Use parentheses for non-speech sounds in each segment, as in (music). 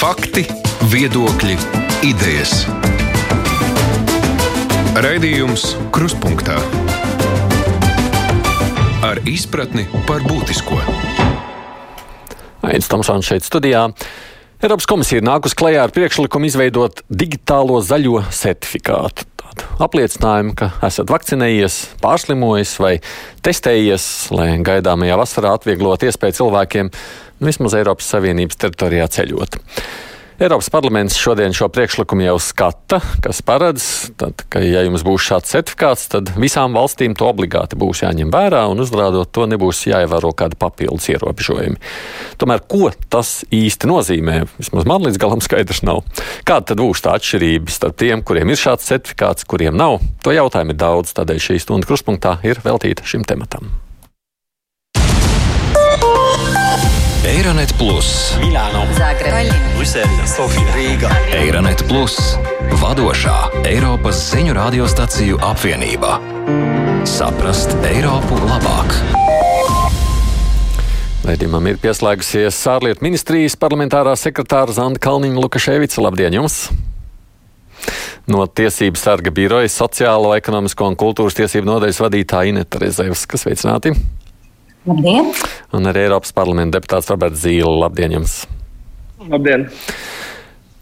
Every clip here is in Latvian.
Fakti, viedokļi, idejas. Raidījums Krustpunktā ar izpratni par būtisko. Aizsmeļamies Tomsons šeit studijā. Eiropas komisija ir nākusi klajā ar priekšlikumu izveidot digitālo zaļo certifikātu. Apliecinājumu, ka esat vakcinējies, pārslimojis vai testējies, lai gaidāmajā vasarā atvieglot iespēju cilvēkiem vismaz Eiropas Savienības teritorijā ceļot. Eiropas parlaments šodien šo priekšlikumu jau skata, kas paredz, tad, ka, ja jums būs šāds certifikāts, tad visām valstīm to obligāti būs jāņem vērā, un uzrādot to nebūs jāievēro kādi papildus ierobežojumi. Tomēr, ko tas īsti nozīmē, vismaz man līdz galam skaidrs nav. Kāda tad būs tā atšķirība starp tiem, kuriem ir šāds certifikāts, kuriem nav? To jautājumu ir daudz, tādēļ šī stunda kruspunktā ir veltīta šim tematam. Eironet Plus, Milāno, Zagreba, Brisele, Sofija, Rīga. Eironet Plus, vadošā Eiropas ziņu radiostaciju apvienība. Saprast Eiropu labāk! Raidījumam ir pieslēgusies ārlietu ministrijas parlamentārā sekretāra Zanda Kalniņa Lukaševica. Labdien jums! No Tiesību sarga biroja sociālo, ekonomisko un kultūras tiesību nodaļas vadītāja Ineta Rezevs, kas veicināti. Labdien! Un arī Eiropas parlamenta deputāts Roberts Zīle. Labdien jums! Labdien!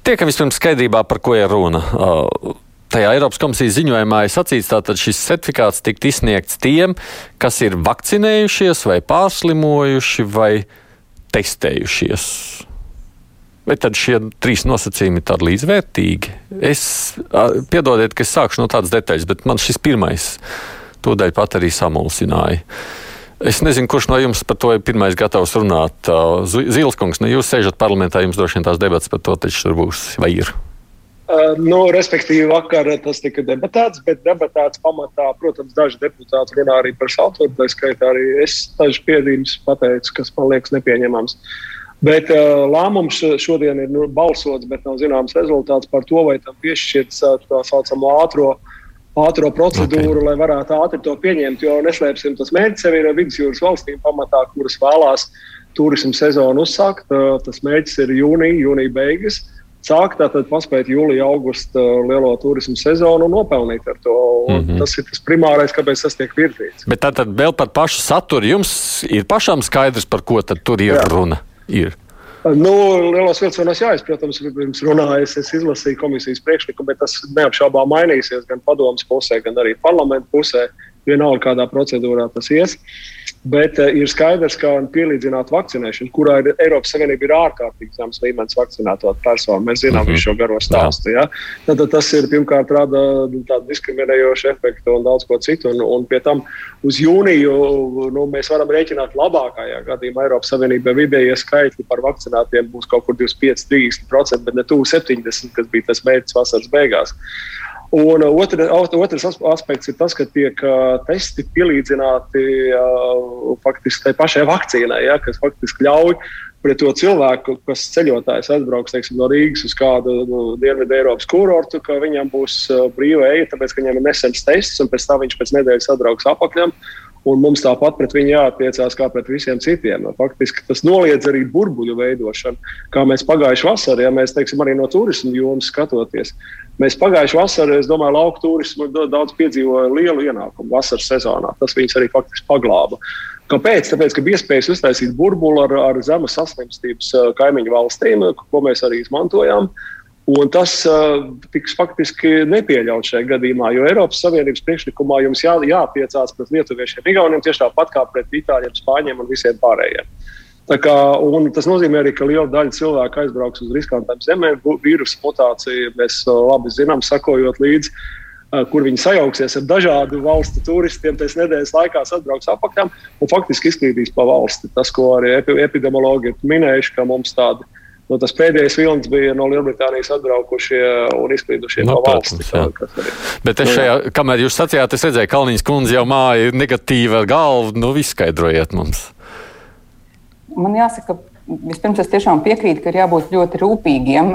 Tiekam vispirms skaidrībā, par ko ir runa. Uh, Tajā Eiropas komisijas ziņojumā ir sacīts, ka šis certifikāts tikt izsniegts tiem, kas ir vakcinējušies, vai pārslimojuši, vai testējušies. Vai tad šie trīs nosacījumi ir līdzvērtīgi? Es, piedodiet, ka es sākšu no tādas detaļas, bet man šis pirmais tūdaļ pat arī samulsināja. Es nezinu, kurš no jums par to ir pirmais gatavs runāt. Zīles kungs, nu jūs sēžat parlamentā, jums droši vien tās debats par to taču tur būs vai ir. Uh, nu, respektīvi, vakar tas tika debatēts, bet debatēts pamatā, protams, daži deputāti runā arī par saturu. Tā skaitā arī es dažus piezīmes pateicu, kas man liekas nepieņemams. Bet uh, lēmums šodien ir nu, balsots, bet nav zināms rezultāts par to, vai tam piešķirts uh, tā saucamo ātrā ātrā procedūru, okay. lai varētu ātri to pieņemt. Jo neslēpsim, tas mērķis jau ir vidusjūras valstīm pamatā, kuras vēlās turismu sezonu uzsākt. Tas mērķis ir jūnija, jūnija beigas. Sākt tātad paspēt jūlijā, augustā lielo turismu sezonu un nopelnīt ar to. Mm -hmm. Tas ir tas primārais, kāpēc tas tiek virzīts. Bet tātad vēl par pašu saturu jums ir pašam skaidrs, par ko tur ir Jā. runa. Ir. Nu, lielos vilcienos, jā, es, protams, pirms runāju, es izlasīju komisijas priekšlikumu, bet tas neapšaubām mainīsies gan padomus pusē, gan arī parlamentu pusē. Vienalga, kādā procedūrā tas ies. Bet uh, ir skaidrs, ka pielīdzināt vakcinēšanu, kurā ir Eiropas Savienība ir ārkārtīgi zems līmenis vakcinēto personu. Mēs zinām mm -hmm. visu šo garo stāstu. Ja? Tad, tad tas ir pirmkārt rada nu, tādu diskriminējošu efektu un daudz ko citu. Un, un pie tam uz jūniju nu, mēs varam rēķināt labākajā gadījumā Eiropas Savienībā vidējie skaitļi par vakcinētiem būs kaut kur 25-30%, bet ne tuvu 70%, kas bija tas mērķis vasaras beigās. Un uh, otra, otrs aspekts ir tas, ka tiek uh, testi pielīdzināti uh, faktiski tai pašai vakcīnai, ja, kas faktiski ļauj pret to cilvēku, kas ceļotājs atbrauks teiksim, no Rīgas uz kādu no Dienvidu Eiropas kurortu, ka viņam būs brīva eja, tāpēc ka viņam ir nesens tests, un pēc tam viņš pēc nedēļas atbrauks apakļam. Un mums tāpat pret viņu jāattiecās kā pret visiem citiem. Faktiski tas noliedz arī burbuļu veidošanu, kā mēs pagājušajā vasarā, ja mēs teiksim, arī no turisma jomas skatoties. Mēs pagājušajā vasarā, es domāju, lauku turismu daudz piedzīvoja lielu ienākumu vasaras sezonā. Tas viņus arī faktiski paglāba. Kāpēc? Tāpēc, ka bija iespējas uztaisīt burbuli ar, ar zemes saslimstības eh, kaimiņu valstīm, ko mēs arī izmantojām. Un tas uh, tiks faktiski nepieļauts šajā gadījumā, jo Eiropas Savienības priekšlikumā jums jā, jātiecās pret lietuviešiem, igauniem tieši tāpat kā pret itāļiem, spāņiem un visiem pārējiem. Kā, tas nozīmē arī, ka liela daļa cilvēku aizbrauks uz riskantām zemēm. Vīrusu mutācija mēs labi zinām, sakojot līdzi, kur viņi sajauksies ar dažādu valstu turistiem. Tas nedēļas laikā atbrauks apakšām un faktiski izklīdīs pa valsti. Tas, ko arī epidemiologi ir minējuši, ka mums tādi. Nu, tas pēdējais vilnis bija no Lielbritānijas atbraukušie un izklīdušie no, no valsts. Arī... Bet es nu, šajā, kamēr jūs sacījāt, es redzēju, ka Kalniņas kundze jau māja ir negatīva ar galvu. Nu, izskaidrojiet mums man jāsaka, vispirms es tiešām piekrītu, ka ir jābūt ļoti rūpīgiem,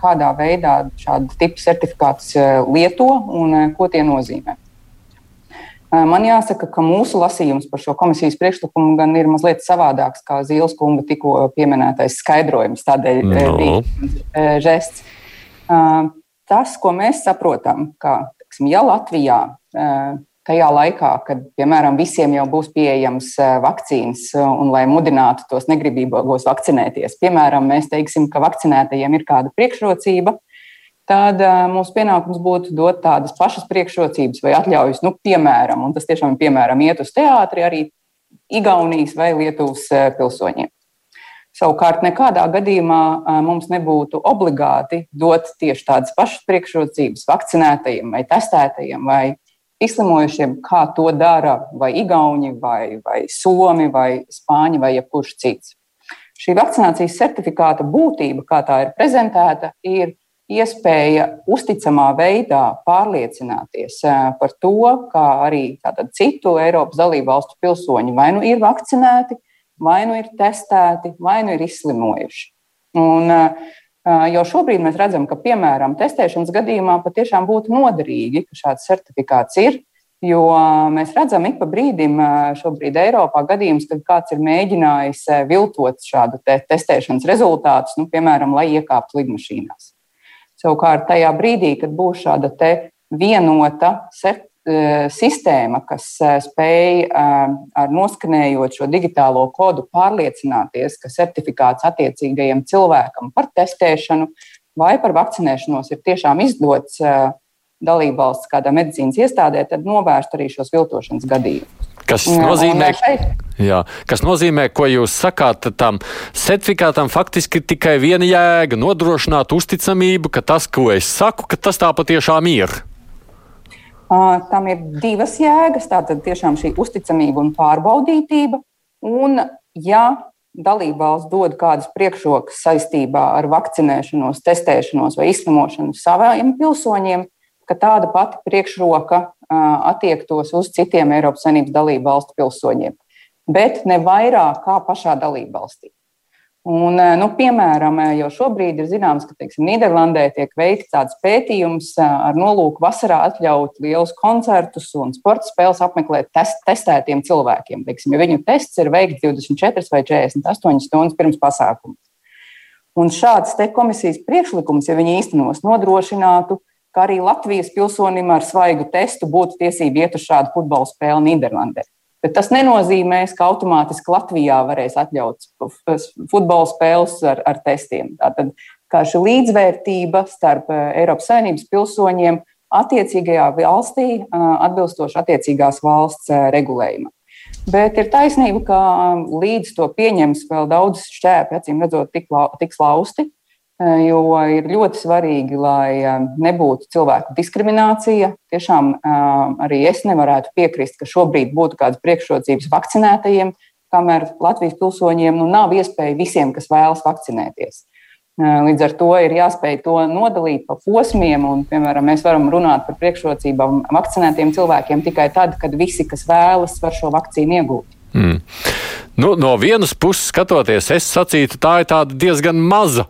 kādā veidā šādu tipu certifikātus lieto un ko tie nozīmē. Man jāsaka, ka mūsu lasījums par šo komisijas priekšlikumu gan ir mazliet savādāks kā Zīles kunga tikko pieminētais skaidrojums, tādēļ no. žests. Tas, ko mēs saprotam, ka, teksim, ja Latvijā tajā laikā, kad, piemēram, visiem jau būs pieejams vakcīnas, un lai mudinātu tos negribīgos vakcinēties, piemēram, mēs teiksim, ka vakcinētajiem ir kāda priekšrocība, tad mūsu pienākums būtu dot tādas pašas priekšrocības vai atļaujas, nu, piemēram, un tas tiešām piemēram iet uz teātri arī Igaunijas vai Lietuvas pilsoņiem. Savukārt, nekādā gadījumā mums nebūtu obligāti dot tieši tādas pašas priekšrocības vakcinētajiem vai testētajiem vai izslimojušiem, kā to dara vai Igauni, vai, vai Somi, vai Spāņi, vai jebkurš cits. Šī vakcinācijas certifikāta būtība, kā tā ir prezentēta, ir iespēja uzticamā veidā pārliecināties par to, kā arī citu Eiropas dalību valstu pilsoņi vai nu ir vakcinēti, vai nu ir testēti, vai nu ir izslimojuši. Un, jo šobrīd mēs redzam, ka, piemēram, testēšanas gadījumā patiešām būtu noderīgi, ka šāds certifikāts ir. Jo mēs redzam, ik pa brīdim šobrīd Eiropā gadījums, kad kāds ir mēģinājis viltot šādu te testēšanas rezultātus, nu, piemēram, lai iekāptu lidmašīnās. Savukārt, tajā brīdī, kad būs šāda vienota e, sistēma, kas e, spēj e, ar noskanējot šo digitālo kodu pārliecināties, ka certifikāts attiecīgajam cilvēkam par testēšanu vai par vakcinēšanos ir tiešām izdots dalībvalsts kādā medicīnas iestādē, tad novērst arī šos viltošanas gadījumus. Kas nozīmē, jā, kas nozīmē, ko jūs sakāt, tam certifikātam faktiski tikai viena jēga - nodrošināt uzticamību, ka tas, ko es saku, ka tas tā patiešām ir. Uh, tam ir divas jēgas. Tātad tiešām šī uzticamība un pārbaudītība. Un, ja dalībvalsts dod kādas priekšrokas saistībā ar vakcinēšanos, testēšanos vai izslimošanu saviem pilsoņiem, ka tāda pati priekšroka attiektos uz citiem Eiropas Savienības dalību valstu pilsoņiem, bet ne vairāk kā pašā dalību valstī. Un, nu, piemēram, jau šobrīd ir zināms, ka teiksim, Nīderlandē tiek veikts tāds pētījums ar nolūku vasarā atļaut lielus koncertus un sporta spēles apmeklēt test, testētiem cilvēkiem. Teiksim, ja viņu tests ir veikts 24 vai 48 stundas pirms pasākuma. Un šāds komisijas priekšlikums, ja viņi īstenos, nodrošinātu ka arī Latvijas pilsonim ar svaigu testu būtu tiesība iet uz šādu futbola spēli Nīderlandē. Bet tas nenozīmē, ka automātiski Latvijā varēs atļaut futbola spēles ar, ar testiem. Tātad kā šī līdzvērtība starp eh, Eiropas Savienības pilsoņiem attiecīgajā valstī atbilstoši attiecīgās valsts eh, regulējumam. Bet ir taisnība, ka līdz to pieņems vēl daudz šķērpju, acīm redzot, tiks lausti. Eh, jo ir ļoti svarīgi, lai eh, nebūtu cilvēku diskriminācija. Tiešām eh, arī es nevarētu piekrist, ka šobrīd būtu kādas priekšrocības vakcinētajiem, kamēr Latvijas pilsoņiem nu, nav iespēja visiem, kas vēlas vakcinēties. Līdz ar to ir jāspēj to nodalīt pa posmiem, un, piemēram, mēs varam runāt par priekšrocībām vakcinētiem cilvēkiem tikai tad, kad visi, kas vēlas, var šo vakcīnu iegūt. Mm. Nu, no vienas puses, skatoties, es sacītu, tā ir diezgan maza.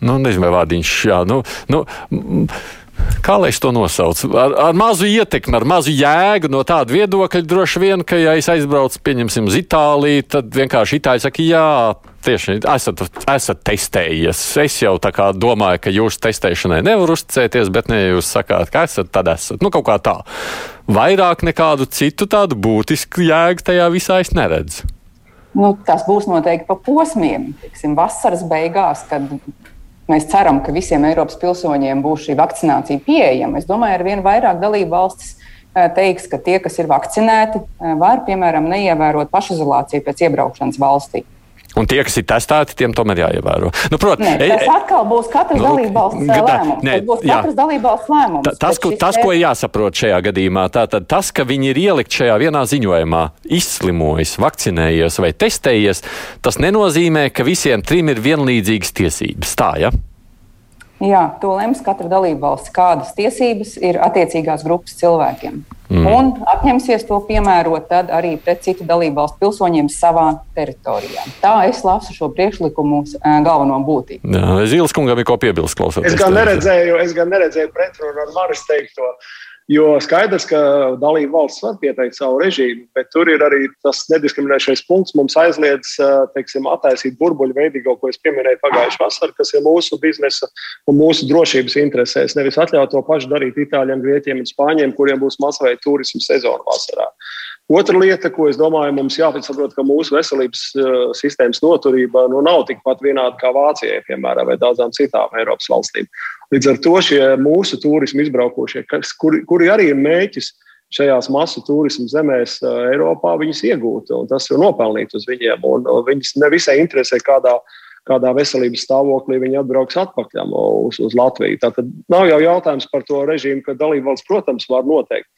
Nu, nezinu, vai vārdiņš jā. Nu, nu, Kā lai es to nosaucu? Ar, ar mazu ietekmi, ar mazu jēgu no tāda viedokļa droši vien, ka, ja es aizbraucu, pieņemsim, uz Itāliju, tad vienkārši Itāļi saka, jā, tieši esat, esat testējies. Es jau tā kā domāju, ka jūsu testēšanai nevar uzticēties, bet ne jūs sakāt, ka esat, tad esat. Nu, kaut kā tā vairāk nekādu citu tādu būtisku jēgu tajā visā es neredzu. Nu, tas būs noteikti pa posmiem. Tiksim, vasaras beigās, kad mēs ceram, ka visiem Eiropas pilsoņiem būs šī vakcinācija pieejama. Es domāju, ar vien vairāk dalību valstis eh, teiks, ka tie, kas ir vakcinēti, eh, var, piemēram, neievērot pašizolāciju pēc iebraukšanas valstī. Un tie, kas ir testēti, tiem tomēr jāievēro. Nu, prot, nē, tas e, atkal būs katras nu, dalībvalsts lēmums. Nē, tas būs katras dalībvalsts lēmums. Ta, tas, ko, tas, ko ir jāsaprot šajā gadījumā, tātad tas, ka viņi ir ielikt šajā vienā ziņojumā, izslimojis, vakcinējies vai testējies, tas nenozīmē, ka visiem trim ir vienlīdzīgas tiesības. Tā, ja? Jā, to lems katra dalībvalsts, kādas tiesības ir attiecīgās grupas cilvēkiem. Mm. Un apņemsies to piemērot arī pret citu dalībvalstu pilsoņiem savā teritorijā. Tā es lasu šo priekšlikumu galveno būtību. Zīles kungam ir ko piebilst, klausoties. Es gan neredzēju, es gan neredzēju pretrunu ar Maris teikto. Jo skaidrs, ka dalība valsts var pieteikt savu režīmu, bet tur ir arī tas nediskriminējošais punkts. Mums aizliedz teiksim, attaisīt burbuļu veidīgo, ko es pieminēju pagājušajā vasarā, kas ir mūsu biznesa un mūsu drošības interesēs. Nevis atļaut to pašu darīt itāļiem, grieķiem un spāņiem, kuriem būs masveida turismu sezona vasarā. Otra lieta, ko es domāju, mums jāsaprot, ka mūsu veselības uh, sistēmas noturība nu, nav tikpat vienāda kā Vācijai, piemēram, vai daudzām citām Eiropas valstīm. Līdz ar to šie mūsu turismu izbraukošie, kas, kuri, kuri arī ir mēķis šajās masu turismu zemēs Eiropā, viņus iegūt. Tas ir nopelnīt uz viņiem. Un, un viņus nevisai interesē, kādā, kādā veselības stāvoklī viņi atbrauks atpakaļ uz, uz Latviju. Tātad nav jau jautājums par to režīmu, ka dalībvalsts, protams, var noteikt.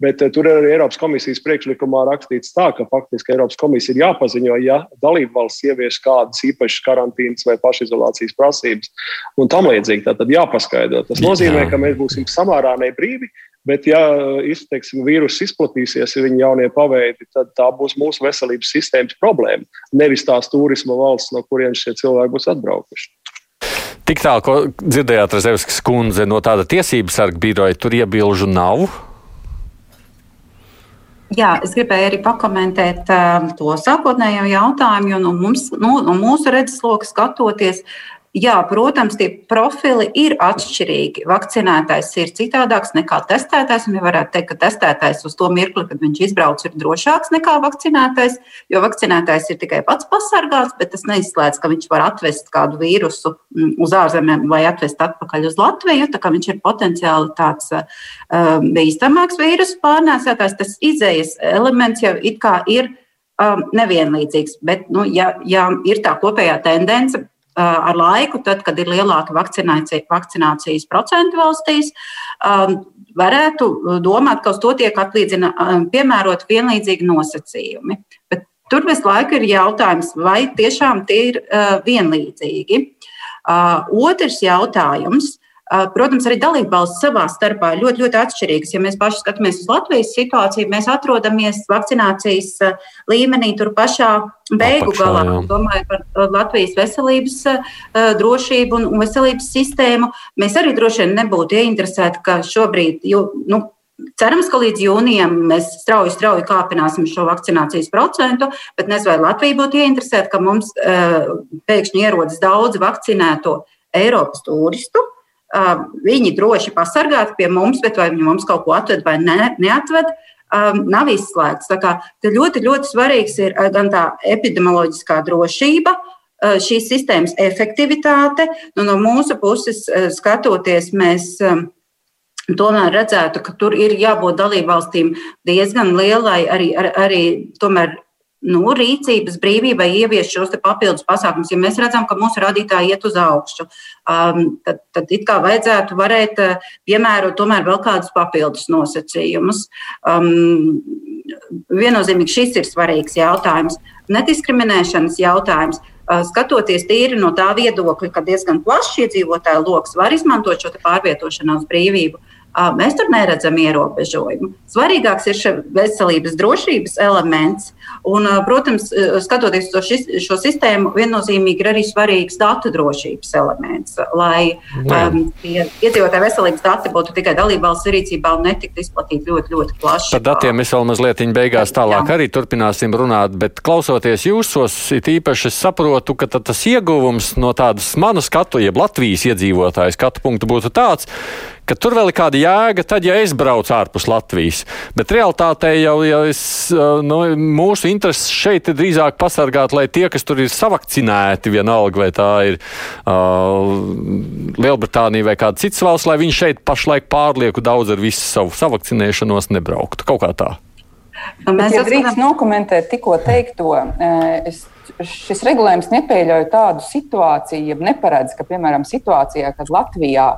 Bet tur ir arī Eiropas komisijas priekšlikumā rakstīts tā, ka faktiski Eiropas komisija ir jāpaziņo, ja dalība valsts ievieš kādas īpašas karantīnas vai pašizolācijas prasības un tam līdzīgi. Tad jāpaskaidro. Tas nozīmē, ka mēs būsim samērā nebrīvi. Bet, ja teiksim, vīrus izplatīsies, ja viņa jaunie paveidi, tad tā būs mūsu veselības sistēmas problēma. Nevis tās turisma valsts, no kurienes šie cilvēki būs atbraukuši. Tik tālu, ko dzirdējāt, Rezevskas kundze, no tāda tiesības sarga biroja, tur iebilžu nav. Jā, es gribēju arī pakomentēt uh, to sākotnējo jautājumu, jo no, mums, no, no mūsu redzesloka skatoties, Jā, protams, tie profili ir atšķirīgi. Vakcinētais ir citādāks nekā testētais. Mēs varētu teikt, ka testētais uz to mirkli, kad viņš izbrauc, ir drošāks nekā vakcinētais. Jo vakcinētais ir tikai pats pasargāts, bet tas neizslēdz, ka viņš var atvest kādu vīrusu mm, uz ārzemēm vai atvest atpakaļ uz Latviju. Tā kā viņš ir potenciāli tāds um, bīstamāks vīrusu pārnēsātājs, tas izējas elements jau it kā ir um, nevienlīdzīgs. Bet, nu, ja, ja ir tā kopējā tendence ar laiku, tad, kad ir lielāka vakcinācijas procenti valstīs, varētu domāt, ka uz to tiek atlīdzina, piemērot vienlīdzīgi nosacījumi. Bet tur visu laiku ir jautājums, vai tiešām tie ir vienlīdzīgi. Otrs jautājums Protams, arī dalībvalsts savā starpā ir ļoti, ļoti atšķirīgas. Ja mēs paši skatāmies uz Latvijas situāciju, mēs atrodamies vakcinācijas līmenī tur pašā beigu Apakšā, galā. Jā. Domāju par Latvijas veselības drošību un veselības sistēmu. Mēs arī droši vien nebūtu ieinteresēti, ka šobrīd, jo, nu, Cerams, ka līdz jūnijam mēs strauji, strauji kāpināsim šo vakcinācijas procentu, bet nezinu, vai Latvija būtu ieinteresēta, ka mums uh, pēkšņi ierodas daudz vakcinēto Eiropas turistu, uh, viņi droši pasargāti pie mums, bet vai viņi mums kaut ko atved vai ne, neatved, nav izslēgts. Tā kā ļoti, ļoti svarīgs ir gan tā epidemioloģiskā drošība, šīs sistēmas efektivitāte. Nu, no mūsu puses skatoties, mēs tomēr redzētu, ka tur ir jābūt dalībvalstīm diezgan lielai arī, arī, arī tomēr nu, rīcības brīvībai ievies šos papildus pasākumus. Ja mēs redzam, ka mūsu rādītāji iet uz augšu, um, tad, tad it kā vajadzētu varēt uh, piemērot tomēr vēl kādus papildus nosacījumus. Um, viennozīmīgi šis ir svarīgs jautājums. Nediskriminēšanas jautājums. Uh, skatoties tīri no tā viedokļa, ka diezgan plašs iedzīvotāju lokus var izmantot šo pārvietošanās brīvību, Mēs tur neredzam ierobežojumu. Svarīgāks ir šis veselības drošības elements. Un, protams, skatoties uz šis, šo sistēmu, viennozīmīgi ir arī svarīgs datu drošības elements. Lai um, iedzīvotāju veselības dati būtu tikai dalībvalsts rīcībā un netiktu izplatīti ļoti, ļoti plaši. Par datiem mēs vēl mazliet beigās tālāk Jā. arī turpināsim runāt, bet klausoties jūsos, it īpaši es saprotu, ka tas ieguvums no tādas manu skatu, jeb Latvijas iedzīvotāju skatu punktu būtu tāds, ka tur vēl ir kāda jēga, tad, ja es braucu ārpus Latvijas. Bet realtātē jau, jau es, nu, mūsu intereses šeit ir drīzāk pasargāt, lai tie, kas tur ir savakcinēti, vienalga vai tā ir uh, Lielbritānija vai kāda cits valsts, lai viņi šeit pašlaik pārlieku daudz ar visu savu savakcinēšanos nebrauktu. Kaut kā tā. Nu, mēs ja drīkst nokomentēt tikko teikto. Es, šis regulējums nepieļauj tādu situāciju, ja neparedz, ka, piemēram, situācijā, kad Latvijā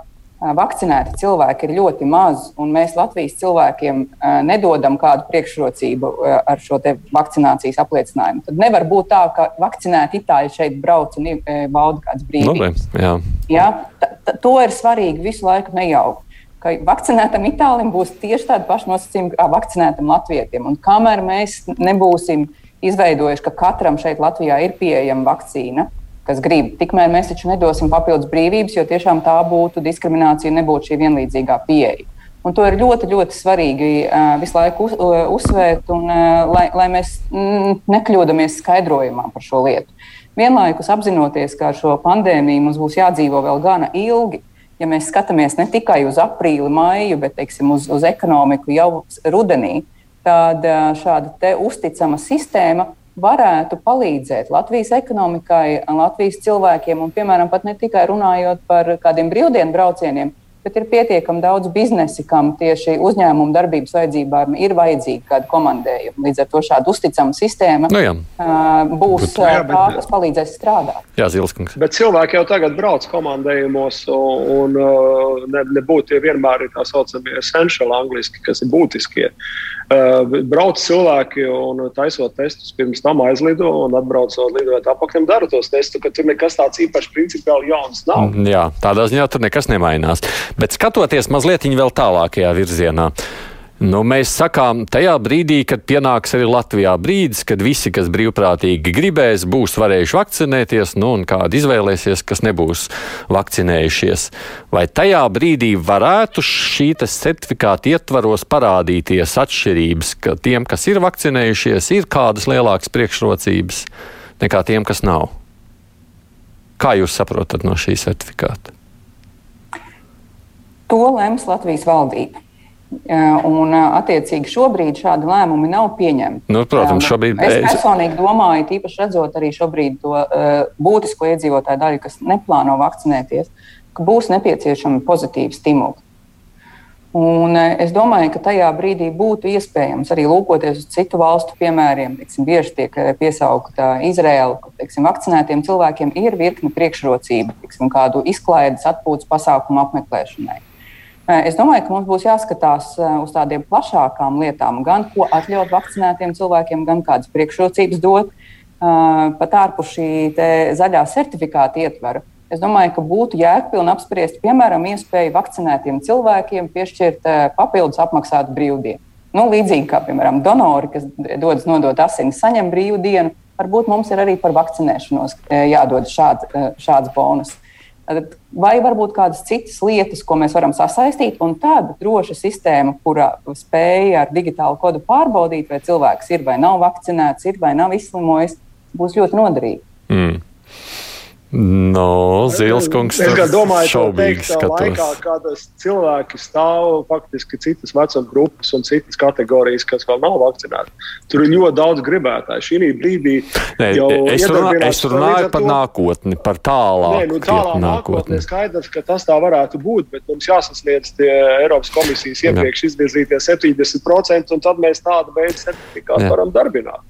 vakcinēti cilvēki ir ļoti maz, un mēs Latvijas cilvēkiem nedodam kādu priekšrocību ar šo vakcinācijas apliecinājumu. Tad nevar būt tā, ka vakcinēti itāļi šeit brauc un bauda kādas brīvības. Nu, jā. Jā, to ir svarīgi visu laiku nejaukt. Ka vakcinētam itālim būs tieši tādi paši nosacījumi kā vakcinētam latvietim. Un kamēr mēs nebūsim izveidojuši, ka katram šeit Latvijā ir pieejama vakcīna, kas grib. Tikmēr mēs taču nedosim papildus brīvības, jo tiešām tā būtu diskriminācija, nebūtu šī vienlīdzīgā pieeja. Un to ir ļoti, ļoti svarīgi uh, visu laiku uz, uh, uzsvērt, un, uh, lai, lai mēs nekļūdāmies skaidrojumā par šo lietu. Vienlaikus apzinoties, ka ar šo pandēmiju mums būs jādzīvo vēl gana ilgi, ja mēs skatāmies ne tikai uz aprīli, maiju, bet teiksim, uz, uz ekonomiku jau rudenī, tad šāda uzticama sistēma varētu palīdzēt Latvijas ekonomikai, Latvijas cilvēkiem, un, piemēram, pat ne tikai runājot par kādiem brīvdienu braucieniem, bet ir pietiekami daudz biznesi, kam tieši uzņēmuma darbības vajadzībām ir vajadzīga kāda komandējuma. Līdz ar to šāda uzticama sistēma nu, jā. būs bet, jā, bet, tā, kas palīdzēs strādāt. Jā, Zilskungs. Bet cilvēki jau tagad brauc komandējumos, un, un ne, nebūtu vienmēr ir tā saucamie essential angliski, kas ir būtiskie. Brauc cilvēki un taisot testus, pirms tam aizlido un atbraucot lidojot apakaļ, dara tos testus, ka tur nekas tāds īpaši principiāli jauns nav. Jā, tādā ziņā tur nekas nemainās. Bet skatoties mazliet vēl tālākajā virzienā. Nu, mēs sakām, tajā brīdī, kad pienāks arī Latvijā brīdis, kad visi, kas brīvprātīgi gribēs, būs varējuši vakcinēties, nu, un kādi izvēlēsies, kas nebūs vakcinējušies. Vai tajā brīdī varētu šī certifikāta ietvaros parādīties atšķirības, ka tiem, kas ir vakcinējušies, ir kādas lielākas priekšrocības nekā tiem, kas nav? Kā jūs saprotat no šī certifikāta? To lems Latvijas valdība. Un, attiecīgi, šobrīd šādi lēmumi nav pieņemti. Nu, protams, šobrīd es personīgi domāju, tīpaši redzot arī šobrīd to uh, būtisko iedzīvotāju daļu, kas neplāno vakcinēties, ka būs nepieciešami pozitīvi stimuli. Un es domāju, ka tajā brīdī būtu iespējams arī lūkoties uz citu valstu piemēriem. Teiksim, bieži tiek piesaukta Izraela, ka teiksim, vakcinētiem cilvēkiem ir virkne priekšrocību, teiksim, kādu izklaides atpūtas pasākumu apmeklēšanai. Es domāju, ka mums būs jāskatās uz tādiem plašākām lietām, gan ko atļaut vakcinētiem cilvēkiem, gan kādas priekšrocības dot pat ārpus šī zaļā certifikāta ietvara. Es domāju, ka būtu jēgpilni apspriest, piemēram, iespēju vakcinētiem cilvēkiem piešķirt papildus apmaksātu brīvdienu. Nu, līdzīgi kā, piemēram, donori, kas dodas nodot asinis, saņem brīvdienu, varbūt mums ir arī par vakcinēšanos jādod šāds, šāds bonus. Vai varbūt kādas citas lietas, ko mēs varam sasaistīt, un tāda droša sistēma, kura spēja ar digitālu kodu pārbaudīt, vai cilvēks ir vai nav vakcinēts, ir vai nav izslimojis, būs ļoti noderīga. Mm. No, Zilskungs, es domāju, šaubīgi skatos. Laikā, kad cilvēki stāv faktiski citas vecuma grupas un citas kategorijas, kas vēl nav vakcinēti. Tur ir ļoti daudz gribētāju. Šī brīdī Nē, es, runā, es runāju par to, nākotni, par tālāku Nē, nu, tālā nākotni. Skaidrs, ka tas tā varētu būt, bet mums jāsasniedz tie Eiropas komisijas iepriekš izvirzītie 70%, un tad mēs tādu veidu certifikātu varam darbināt.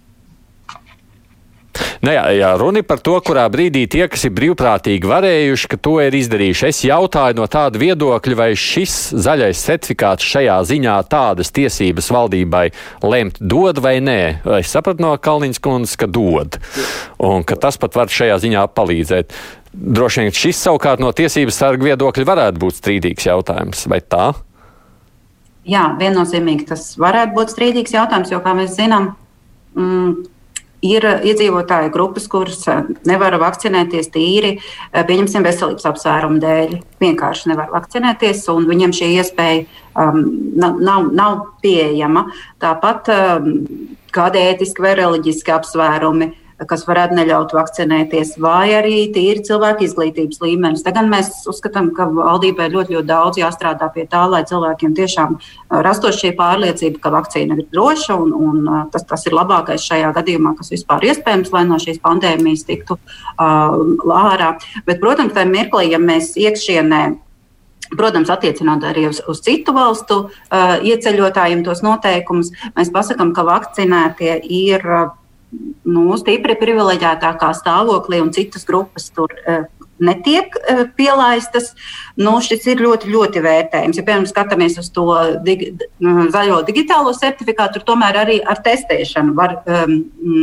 Nu jā, jā, runa par to, kurā brīdī tie, kas ir brīvprātīgi varējuši, ka to ir izdarījuši. Es jautāju no tāda viedokļa, vai šis zaļais certifikāts šajā ziņā tādas tiesības valdībai lemt dod vai nē. Es sapratu no Kalniņas kundzes, ka dod, un ka tas pat var šajā ziņā palīdzēt. Droši vien šis savukārt no tiesības sarga viedokļa varētu būt strīdīgs jautājums, vai tā? Jā, viennozīmīgi tas varētu būt strīdīgs jautājums, jo, kā mēs zinām, mm, ir iedzīvotāju grupas, kuras eh, nevar vakcinēties tīri, eh, pieņemsim, veselības apsvērumu dēļ. Vienkārši nevar vakcinēties, un viņiem šī iespēja um, nav, nav pieejama. Tāpat um, kādi ētiski vai reliģiski apsvērumi kas varētu neļaut vakcinēties, vai arī tīri cilvēku izglītības līmenis. Tagad mēs uzskatām, ka valdībai ļoti, ļoti daudz jāstrādā pie tā, lai cilvēkiem tiešām rastos šī pārliecība, ka vakcīna ir droša un, un tas, tas ir labākais šajā gadījumā, kas vispār iespējams, lai no šīs pandēmijas tiktu uh, ārā. Bet, protams, tajā mirklī, ja mēs iekšienē Protams, attiecinot arī uz, uz citu valstu uh, ieceļotājiem tos noteikumus, mēs pasakām, ka vakcinētie ir uh, nu, stipri privileģētākā stāvoklī, un citas grupas tur uh, netiek uh, pielaistas. Nu, šis ir ļoti, ļoti vērtējams. Ja piemēram skatāmies uz to digi, zaļo digitālo certifikātu, tur tomēr arī ar testēšanu var um,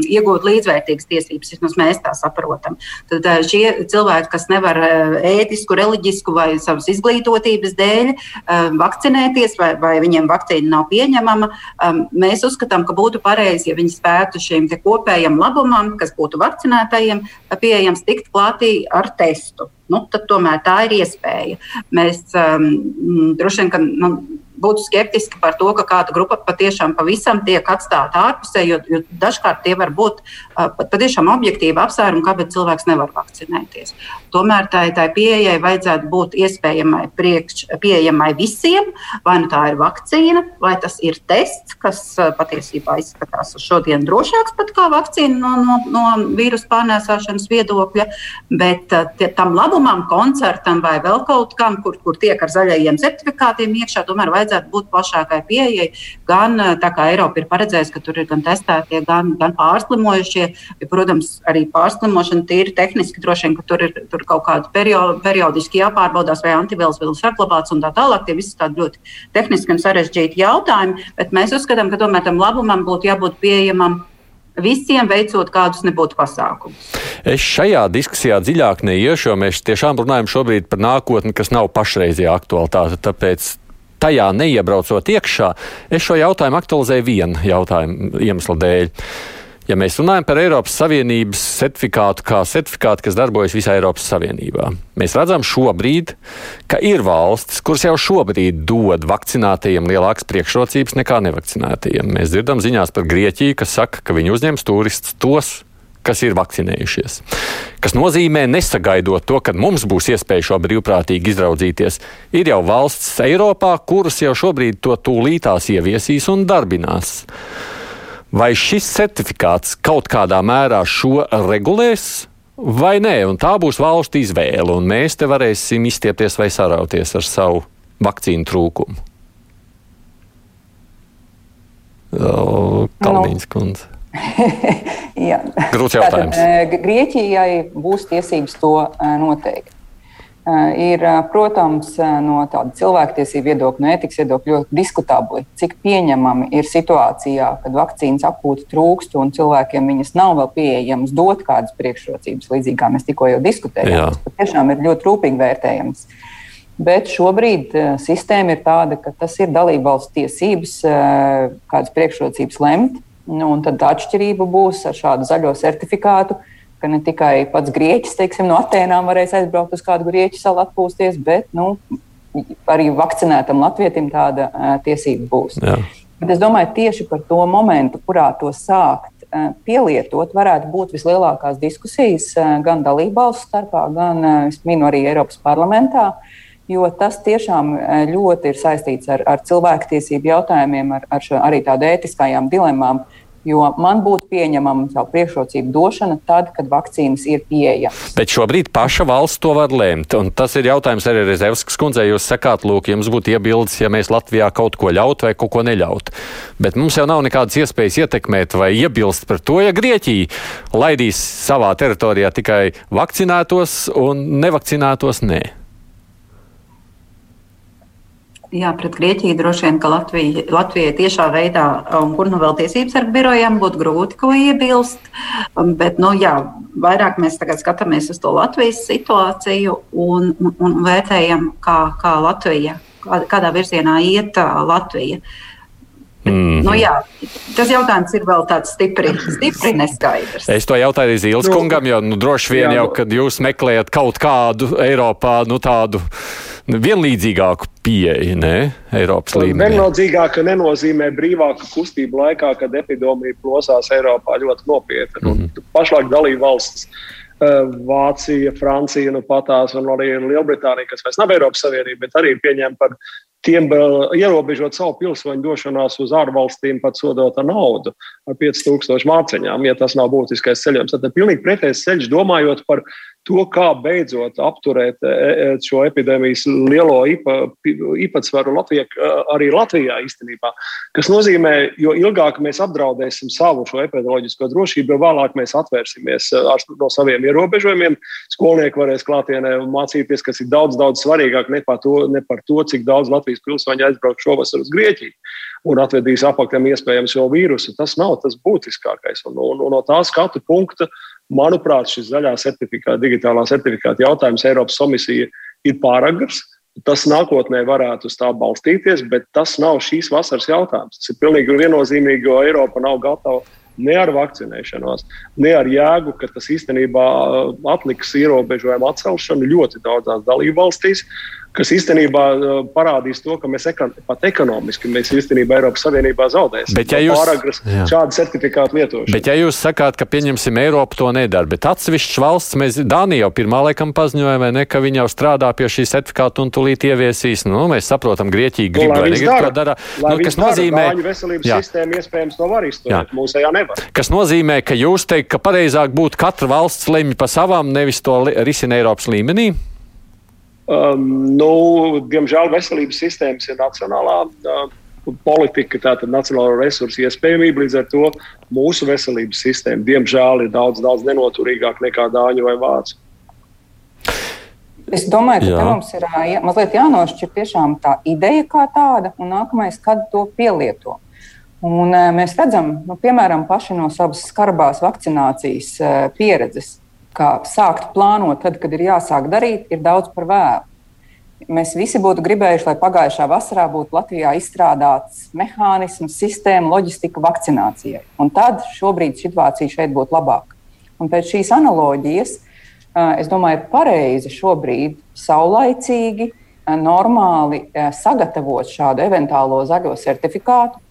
iegūt līdzvērtīgas tiesības, vismaz mēs tā saprotam. Tad uh, šie cilvēki, kas nevar uh, ētisku, reliģisku vai savas izglītotības dēļ uh, vakcinēties, vai, vai viņiem vakcīna nav pieņemama, um, mēs uzskatām, ka būtu pareizi, ja viņi spētu šiem kopējam labumam, kas būtu vakcinētajiem, pieejams tikt klātī ar testu. Nu, tad tomēr tā ir iespēja. Mēs um, droši vien, ka nu, būtu skeptiski par to, ka kāda grupa patiešām pavisam tiek atstāta ārpusē, jo, jo dažkārt tie var būt patiešām objektīvi apsvērumi, kāpēc cilvēks nevar vakcinēties. Tomēr tai, tai pieejai vajadzētu būt iespējamai, priekš, pieejamai visiem, vai nu tā ir vakcīna, vai tas ir tests, kas patiesībā izskatās šodien drošāks pat kā vakcīna no, no, no vīrusu pārnēsāšanas viedokļa, bet tie, tam labumam, koncertam vai vēl kaut kam, kur, kur tiek ar zaļajiem certifikātiem iekšā, tomēr vajadzētu būt plašākai pieejai. Gan tā kā Eiropa ir paredzējusi, ka tur ir gan testētie, gan, gan pārslimojušie. Ja, protams, arī pārslimošana tīri tehniski droši vien, ka tur ir tur kaut kādi periodi, periodiski jāpārbaudās, vai antivielas vēl ir saglabāts un tā tālāk. Tie visi tādi ļoti tehniski un sarežģīti jautājumi, bet mēs uzskatām, ka tomēr tam labumam būtu jābūt pieejamam visiem veicot kādus nebūtu pasākumus. Es šajā diskusijā dziļāk neiešu, jo mēs tiešām runājam šobrīd par nākotni, kas nav pašreizējā aktualitāte. Tāpēc tajā neiebraucot iekšā, es šo jautājumu aktualizēju vienu jautājumu iemeslu dēļ. Ja mēs runājam par Eiropas Savienības certifikātu kā certifikātu, kas darbojas visā Eiropas Savienībā, mēs redzam šobrīd, ka ir valstis, kuras jau šobrīd dod vakcinētajiem lielākas priekšrocības nekā nevakcinētajiem. Mēs dzirdam ziņās par Grieķiju, kas saka, ka viņi uzņems turistus tos, kas ir vakcinējušies. Tas nozīmē, nesagaidot to, ka mums būs iespēja šo brīvprātīgi izraudzīties. Ir jau valsts Eiropā, kuras jau šobrīd to tūlītās ieviesīs un darbinās. Vai šis certifikāts kaut kādā mērā šo regulēs? Vai nē, un tā būs valsts izvēle, un mēs te varēsim izstiepties vai sarauties ar savu vakcīnu trūkumu? Kalniņas kundze. (laughs) Grūts jautājums. Tātad, Grieķijai būs tiesības to noteikt. Eh, ir, eh, protams, eh, no tāda cilvēktiesību viedokļa, no etikas viedokļa ļoti diskutabli, cik pieņemami ir situācijā, kad vakcīnas apgūta trūkst un cilvēkiem viņas nav vēl pieejamas, dot kādas priekšrocības, līdzīgi kā mēs tikko jau diskutējām. Tas patiešām ir ļoti rūpīgi vērtējams. Bet šobrīd sistēma ir tāda, ka tas ir dalību valsts tiesības kādas priekšrocības lemt. Nu, tad atšķirība būs ar šādu zaļo certifikātu, ka ne tikai pats grieķis, teiksim, no Atēnām varēs aizbraukt uz kādu grieķu salu atpūsties, bet nu, arī vakcinētam latvietim tāda uh, tiesība būs. Jā. Bet es domāju, tieši par to momentu, kurā to sākt uh, pielietot, varētu būt vislielākās diskusijas uh, gan dalībvalstu starpā, gan, es minu, arī Eiropas parlamentā. Jo tas tiešām ļoti ir saistīts ar, ar cilvēktiesību jautājumiem, ar, ar šo, arī tādām ētiskajām dilemām. Uh, Jo man būtu pieņemama savu priekšrocību došana tad, kad vakcīnas ir pieejamas. Bet šobrīd paša valsts to var lemt. Un tas ir jautājums arī Rezevskas kundzei. Jūs sakāt, lūk, jums būtu iebildes, ja mēs Latvijā kaut ko ļautu vai kaut ko neļautu. Bet mums jau nav nekādas iespējas ietekmēt vai iebilst par to, ja Grieķija laidīs savā teritorijā tikai vakcinētos un nevakcinētos nē. Jā, pret Grieķiju droši vien, ka Latvija, Latvijai tiešā veidā, un kur nu vēl tiesības sargu birojām, būtu grūti ko iebilst. Um, bet, nu, jā, vairāk mēs tagad skatāmies uz to Latvijas situāciju un, un, un vērtējam, kā, kā Latvija, kā, kādā virzienā iet Latvija. Mm -hmm. nu, jā, tas jautājums ir vēl tāds stipri, stipri neskaidrs. Es to jautāju arī Zīles nu, kungam, jo nu, droši vien jā, jau, kad jūs meklējat kaut kādu Eiropā, nu tādu vienlīdzīgāku pieeju ne, Eiropas līmenī. Vienlīdzīgāka nenozīmē brīvāka kustība laikā, kad epidēmija plosās Eiropā ļoti nopietni. Mm -hmm. Pašlaik dalība valsts. Eh, Vācija, Francija, nu patās, un arī Lielbritānija, kas vairs nav Eiropas Savienība, bet arī pieņem par tiem ierobežot savu pilsoņu došanās uz ārvalstīm, pat sodot ar naudu, ar 5000 mārciņām, ja tas nav būtiskais ceļojums. Tad ir pilnīgi pretējs ceļš, domājot par to, kā beidzot apturēt e, e, šo epidēmijas lielo īpatsvaru Latvijā, arī Latvijā īstenībā. Kas nozīmē, jo ilgāk mēs apdraudēsim savu šo epidemioloģisko drošību, jo vēlāk mēs atvērsimies no saviem ierobežojumiem. Skolnieki varēs klātienē mācīties, kas ir daudz, daudz svarīgāk ne par to, ne par to cik daudz Latvijas pilsoņu aizbrauks šovasar uz Grieķiju un atvedīs apakšam iespējams jau vīrusu. Tas nav tas būtiskākais. Un, un, un no tā skatu punkta Manuprāt, šis zaļā certifikāta, digitālā certifikāta jautājums Eiropas komisija ir pāragrs. Tas nākotnē varētu uz tā balstīties, bet tas nav šīs vasaras jautājums. Tas ir pilnīgi viennozīmīgi, jo Eiropa nav gatava ne ar vakcinēšanos, ne ar jēgu, ka tas īstenībā uh, atliks ierobežojumu atcelšanu ļoti daudzās dalību valstīs. Kas īstenībā uh, parādīs to, ka mēs ekon, pat ekonomiski mēs īstenībā Eiropas Savienībā zaudēsim. Bet, ja jūs, šādu certifikātu lietošanu. Bet, ja jūs sakāt, ka pieņemsim Eiropu to nedara, bet atsevišķas valsts, mēs Dānija jau pirmā laikam paziņoja, vai ne, ka viņi jau strādā pie šī certifikāta un tūlīt ieviesīs. Nu, mēs saprotam, Grieķija grib, nu, vai negrib to. Lai Nu, kas dara, nozīmē, Dāņu veselības Jā. sistēma iespējams to var izturēt, mūsējā nevar. kas nozīmē, ka jūs teikt, ka pareizāk būtu katra valsts lemj pa savām, nevis to risina Eiropas līmenī? Um, nu, diemžēl veselības sistēmas ir nacionālā uh, politika, tātad nacionālo resursu iespējamība. Līdz ar to mūsu veselības sistēma, diemžēl, ir daudz, daudz nenoturīgāka nekā Dāņu vai Vācu. Es domāju, ka mums ir ā, jā, mazliet jānošķir tiešām tā ideja kā tāda, un nākamais, kad to pielieto. Un, ē, mēs redzam, nu, piemēram, paši no savas skarbās vakcinācijas ē, pieredzes, ka sākt plānot, tad, kad ir jāsāk darīt, ir daudz par vēlu. Mēs visi būtu gribējuši, lai pagājušā vasarā būtu Latvijā izstrādāts mehānisms, sistēma, loģistika vakcinācijai. Un tad šobrīd situācija šeit būtu labāka. Un pēc šīs analoģijas es domāju, pareizi šobrīd saulaicīgi, normāli sagatavot šādu eventuālo zaļo certifikātu.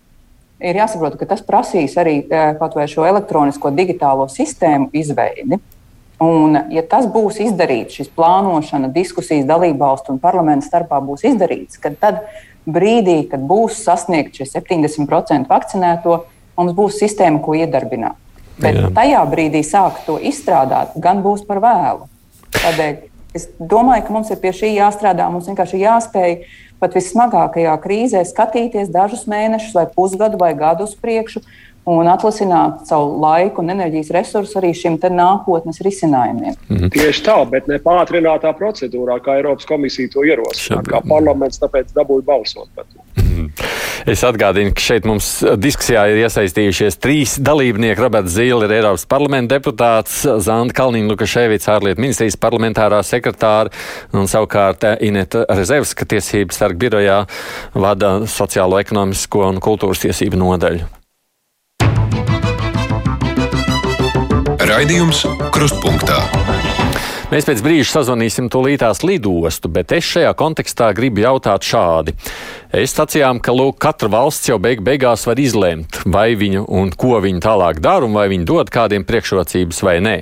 Ir jāsaprot, ka tas prasīs arī kaut vai šo elektronisko digitālo sistēmu izveidi. Un, ja tas būs izdarīts, šis plānošana, diskusijas dalību valstu un parlamentu starpā būs izdarīts, tad brīdī, kad būs sasniegt šie 70% vakcinēto, mums būs sistēma, ko iedarbināt. Bet Jā. tajā brīdī sākt to izstrādāt, gan būs par vēlu. Tādēļ es domāju, ka mums ir pie šī jāstrādā. Mums vienkārši jāspēj pat vissmagākajā krīzē skatīties dažus mēnešus, vai pusgadu, vai gadu uz priekšu, un atlasināt savu laiku un enerģijas resursus arī šim nākotnes risinājumiem. Mm. Tieši tā, bet ne pātrinātā procedūrā, kā Eiropas komisija to ierosina. Kā parlaments tāpēc dabūja balsot par to. Es atgādinu, ka šeit mums diskusijā ir iesaistījušies trīs dalībnieki. Roberts Zīle ir Eiropas parlamenta deputāts, Zanda Kalniņa Lukaševica, ārlietu ministrijas parlamentārā sekretāra un savukārt Ineta Rezevska tiesības sarga birojā vada sociālo, ekonomisko un kultūras tiesību nodaļu. Raidījums Krustpunktā. Mēs pēc brīža sazvanīsim tūlītās lidostu, bet es šajā kontekstā gribu jautāt šādi. Es sacījām, ka lūk, katra valsts jau beig beigās var izlemt, vai viņa un ko viņa tālāk dara, un vai viņa dod kādiem priekšrocības vai nē.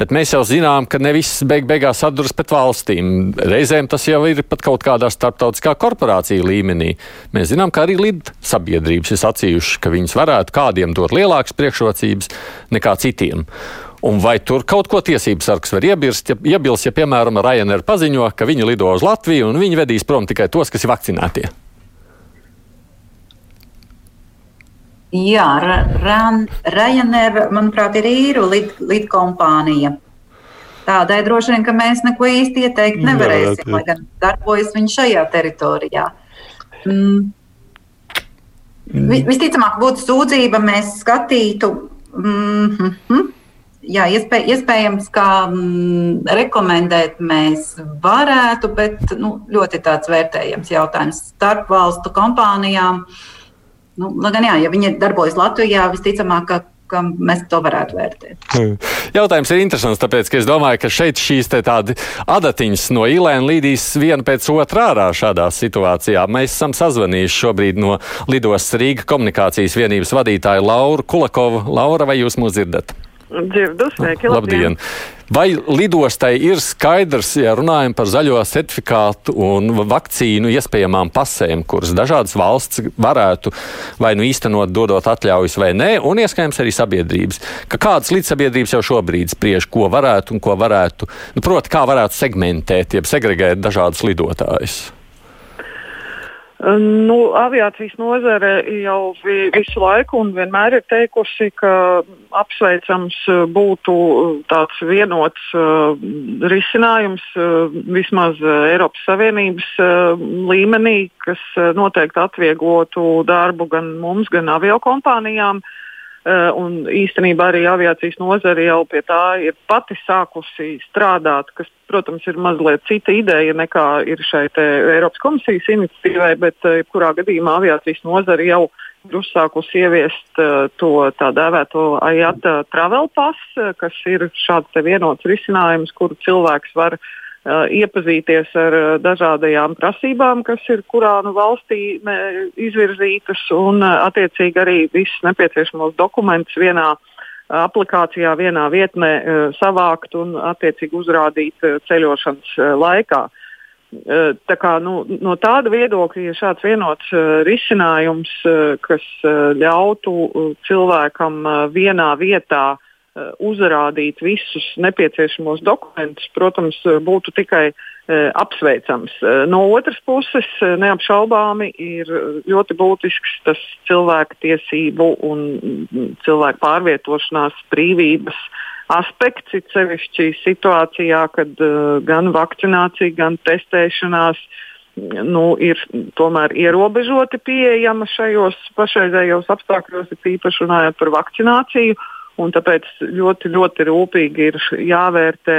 Bet mēs jau zinām, ka ne visas beig beigās atduras pret valstīm. Reizēm tas jau ir pat kaut kādā starptautiskā korporācija līmenī. Mēs zinām, ka arī lid sabiedrības ir sacījušas, ka viņas varētu kādiem dot lielākas priekšrocības nekā citiem. Un vai tur kaut ko tiesības sargs var iebilst, ja, iebilst, ja piemēram Ryanair paziņo, ka viņi lido uz Latviju un viņi vedīs prom tikai tos, kas ir vakcinētie? Jā, Ryanair, manuprāt, ir īru lidkompānija. Tādai droši vien, ka mēs neko īsti ieteikt nevarēsim, lai gan darbojas viņi šajā teritorijā. Mm. Mm. Visticamāk, būtu sūdzība, mēs skatītu. Mm -hmm. Jā, iespēj, iespējams, ka mm, rekomendēt mēs varētu, bet nu, ļoti tāds vērtējams jautājums starp valstu kompānijām. Nu, lai gan jā, ja viņi darbojas Latvijā, visticamāk, ka, ka mēs to varētu vērtēt. Jautājums ir interesants, tāpēc, ka es domāju, ka šeit šīs tādi adatiņas no Ilēna līdīs viena pēc otrā ārā šādā situācijā. Mēs esam sazvanījuši šobrīd no lidostas Rīga komunikācijas vienības vadītāja Laura Kulakovu. Laura, vai jūs mūs dzirdat? Dzirdu, sveiki, labdien. labdien! Vai lidostai ir skaidrs, ja runājam par zaļo certifikātu un vakcīnu iespējamām pasēm, kuras dažādas valsts varētu vai nu īstenot, dodot atļaujas vai nē, un iespējams arī sabiedrības, ka kādas līdzsabiedrības jau šobrīd spriež, ko varētu un ko varētu, nu, proti, kā varētu segmentēt, jeb segregēt dažādus lidotājus? Nu, aviācijas nozare jau visu laiku un vienmēr ir teikusi, ka apsveicams būtu tāds vienots uh, risinājums vismaz Eiropas Savienības līmenī, kas noteikti atvieglotu darbu gan mums, gan aviokompānijām. Uh, un īstenībā arī aviācijas nozare jau pie tā ir pati sākusi strādāt, kas, protams, ir mazliet cita ideja nekā ir šai Eiropas komisijas iniciatīvai, bet uh, jebkurā gadījumā aviācijas nozare jau ir uzsākusi ieviest uh, to tā dēvēto AIATA travel pass, kas ir šāds vienots risinājums, kuru cilvēks var iepazīties ar dažādajām prasībām, kas ir kurā nu valstī izvirzītas, un attiecīgi arī visus nepieciešamos dokumentus vienā aplikācijā, vienā vietnē savākt un attiecīgi uzrādīt ceļošanas laikā. Tā kā, nu, no tāda viedokļa, ja šāds vienots uh, risinājums, uh, kas uh, ļautu cilvēkam vienā vietā uzrādīt visus nepieciešamos dokumentus, protams, būtu tikai apsveicams. No otras puses, neapšaubāmi ir ļoti būtisks tas cilvēku tiesību un mm, cilvēku pārvietošanās brīvības uh, aspekts, it sevišķi situācijā, kad uh, gan vakcinācija, gan testēšanās nu, ir tomēr ierobežoti pieejama šajos pašreizējos apstākļos, ir īpaši runājot par vakcināciju. Tāpēc ļoti, ļoti rūpīgi ir jāvērtē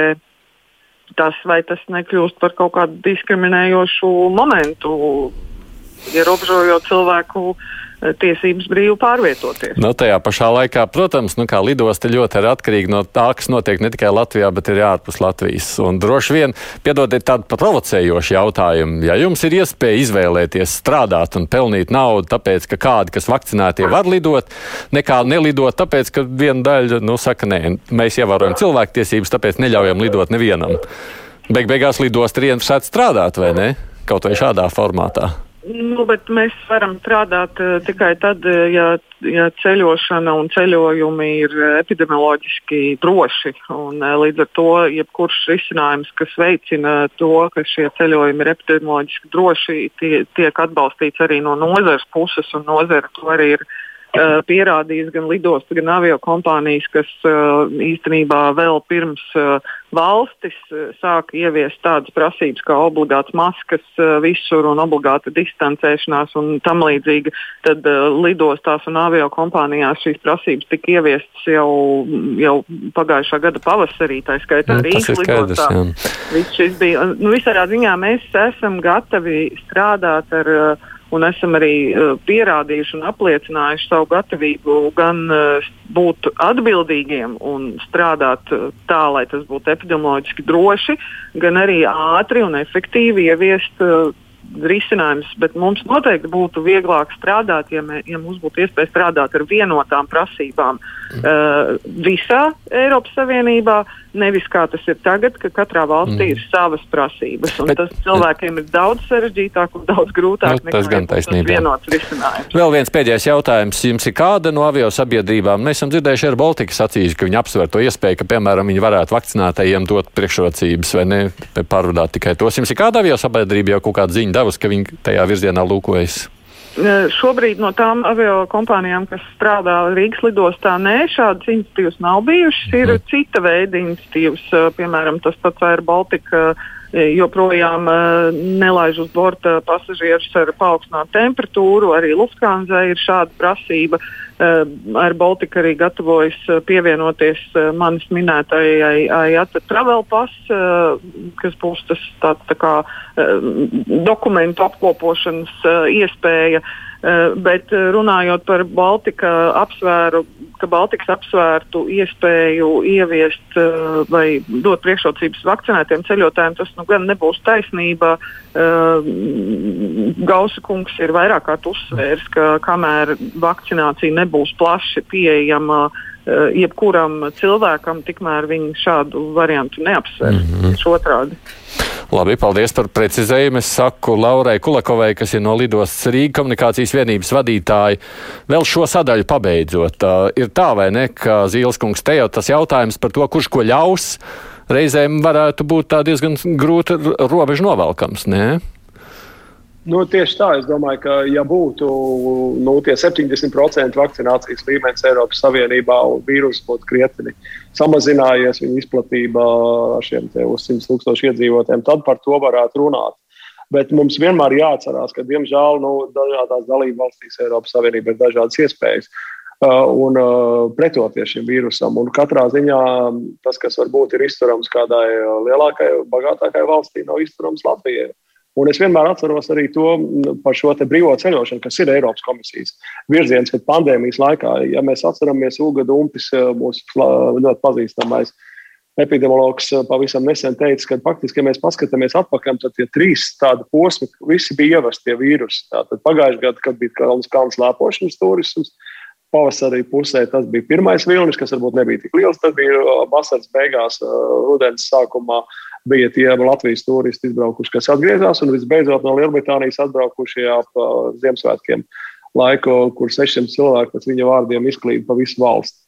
tas, vai tas nekļūst par kaut kādu diskriminējošu momentu, ierobežojot cilvēku tiesības brīvi pārvietoties. Nu, tajā pašā laikā, protams, nu, lidosta ļoti ir atkarīga no tā, kas notiek ne tikai Latvijā, bet arī ārpus Latvijas. Un droši vien, piedodiet tādu provocējošu jautājumu, ja jums ir iespēja izvēlēties strādāt un pelnīt naudu, tāpēc, ka kādi, kas vakcinētie var lidot, nekā nelidot, tāpēc, ka viena daļa, nu, saka, nē, mēs ievērojam cilvēktiesības, tāpēc neļaujam lidot nevienam. Beig beigās lidost ir ieinteresēti strādāt, vai ne? Kaut vai šādā formātā. Nu, mēs varam strādāt uh, tikai tad, uh, ja, ja ceļošana un ceļojumi ir epidemioloģiski droši. Un, uh, līdz ar to jebkurš risinājums, kas veicina to, ka šie ceļojumi ir epidemioloģiski droši, tie, tiek atbalstīts arī no nozares puses, un nozara to arī ir Uh, pierādījis gan lidostu, gan avio kompānijas, kas uh, īstenībā vēl pirms uh, valstis sāka ieviest tādas prasības kā obligāts maskas visur un obligāta distancēšanās un tam līdzīgi. Tad lidostās un avio kompānijās šīs prasības tika ieviestas jau, jau pagājušā gada pavasarī, tā skaitā nu, Rīgas lidostā. Viss šis bija, nu, visādā ziņā mēs esam gatavi strādāt ar uh, un esam arī uh, pierādījuši un apliecinājuši savu gatavību gan uh, būt atbildīgiem un strādāt uh, tā, lai tas būtu epidemioloģiski droši, gan arī ātri un efektīvi ieviest uh, risinājums, bet mums noteikti būtu vieglāk strādāt, ja, mē, ja mums būtu iespēja strādāt ar vienotām prasībām mm. uh, visā Eiropas Savienībā. Nevis kā tas ir tagad, ka katrā valstī mm. ir savas prasības. Bet, tas cilvēkiem ir daudz sarežģītāk un daudz grūtāk. Nu, tas gan taisnība. Vēl viens pēdējais jautājums. Jums ir kāda no avio sabiedrībām? Mēs esam dzirdējuši ar Baltiku sacījis, ka viņi apsver to iespēju, ka, piemēram, viņi varētu vakcinētajiem dot priekšrocības vai ne pārvadāt tikai tos. Jums ir kāda avio sabiedrība jau kaut kāda ziņa devusi, ka viņi tajā virzienā lūkojas? Šobrīd no tām avio kompānijām, kas strādā Rīgas lidostā, nē, šādas iniciatīvas nav bijušas. Ir mhm. cita veida iniciatīvas, piemēram, tas pats Air Baltica joprojām nelaiž uz borta pasažierus ar paaugstinātu temperatūru. Arī Lufthansa ir šāda prasība. Ar Baltiku arī gatavojas pievienoties manis minētajai AIATA Travel Pass, kas būs tas tāds tā kā dokumentu apkopošanas iespēja. Eh, bet eh, runājot par Baltika apsvēru, ka Baltikas apsvērtu iespēju ieviest eh, vai dot priekšrocības vakcinētiem ceļotājiem, tas nu gan nebūs taisnība. Gausa kungs ir vairāk kārt uzsvērs, ka kamēr vakcinācija nebūs plaši pieejama jebkuram cilvēkam, tikmēr viņi šādu variantu neapsver. Mm -hmm. Otrādi. Labi, paldies par precizējumu. Es saku Laurai Kulakovai, kas ir no Lidostas Rīgas komunikācijas vienības vadītāja. Vēl šo sadaļu pabeidzot, uh, ir tā vai ne, ka Zīles kungs te jau tas jautājums par to, kurš ko ļaus, reizēm varētu būt diezgan grūti robežu novelkams. Ne? Nu, tieši tā, es domāju, ka ja būtu nu, 70% vakcinācijas līmenis Eiropas Savienībā un vīruss būtu krietni samazinājies, viņa izplatība ar šiem uz 100 tūkstošu iedzīvotājiem, tad par to varētu runāt. Bet mums vienmēr jāatcerās, ka, diemžēl, nu, dažādās dalību valstīs Eiropas Savienībā ir dažādas iespējas. Uh, un uh, pretoties šim vīrusam. Un katrā ziņā tas, kas varbūt ir izturams kādai lielākai, bagātākai valstī, nav izturams Latvijai. Un es vienmēr atceros arī to par šo brīvo ceļošanu, kas ir Eiropas komisijas virziens, kad pandēmijas laikā, ja mēs atceramies Uga Dumpis, mūsu ļoti pazīstamais epidemiologs pavisam nesen teica, ka faktiski, ja mēs paskatāmies atpakaļ, tad tie trīs tādi posmi visi bija ievesti tie vīrusi. Tātad pagājušajā gadā, kad bija kalns, kalns lēpošanas turisms, pavasarī pusē tas bija pirmais vilnis, kas varbūt nebija tik liels. Tad bija vasaras beigās, rudens sākumā bija tie Latvijas turisti izbraukuši, kas atgriezās, un visbeidzot no Lielbritānijas atbraukuši ap Ziemassvētkiem laiku, kur 600 cilvēku pēc viņa vārdiem izklīda pa visu valsti.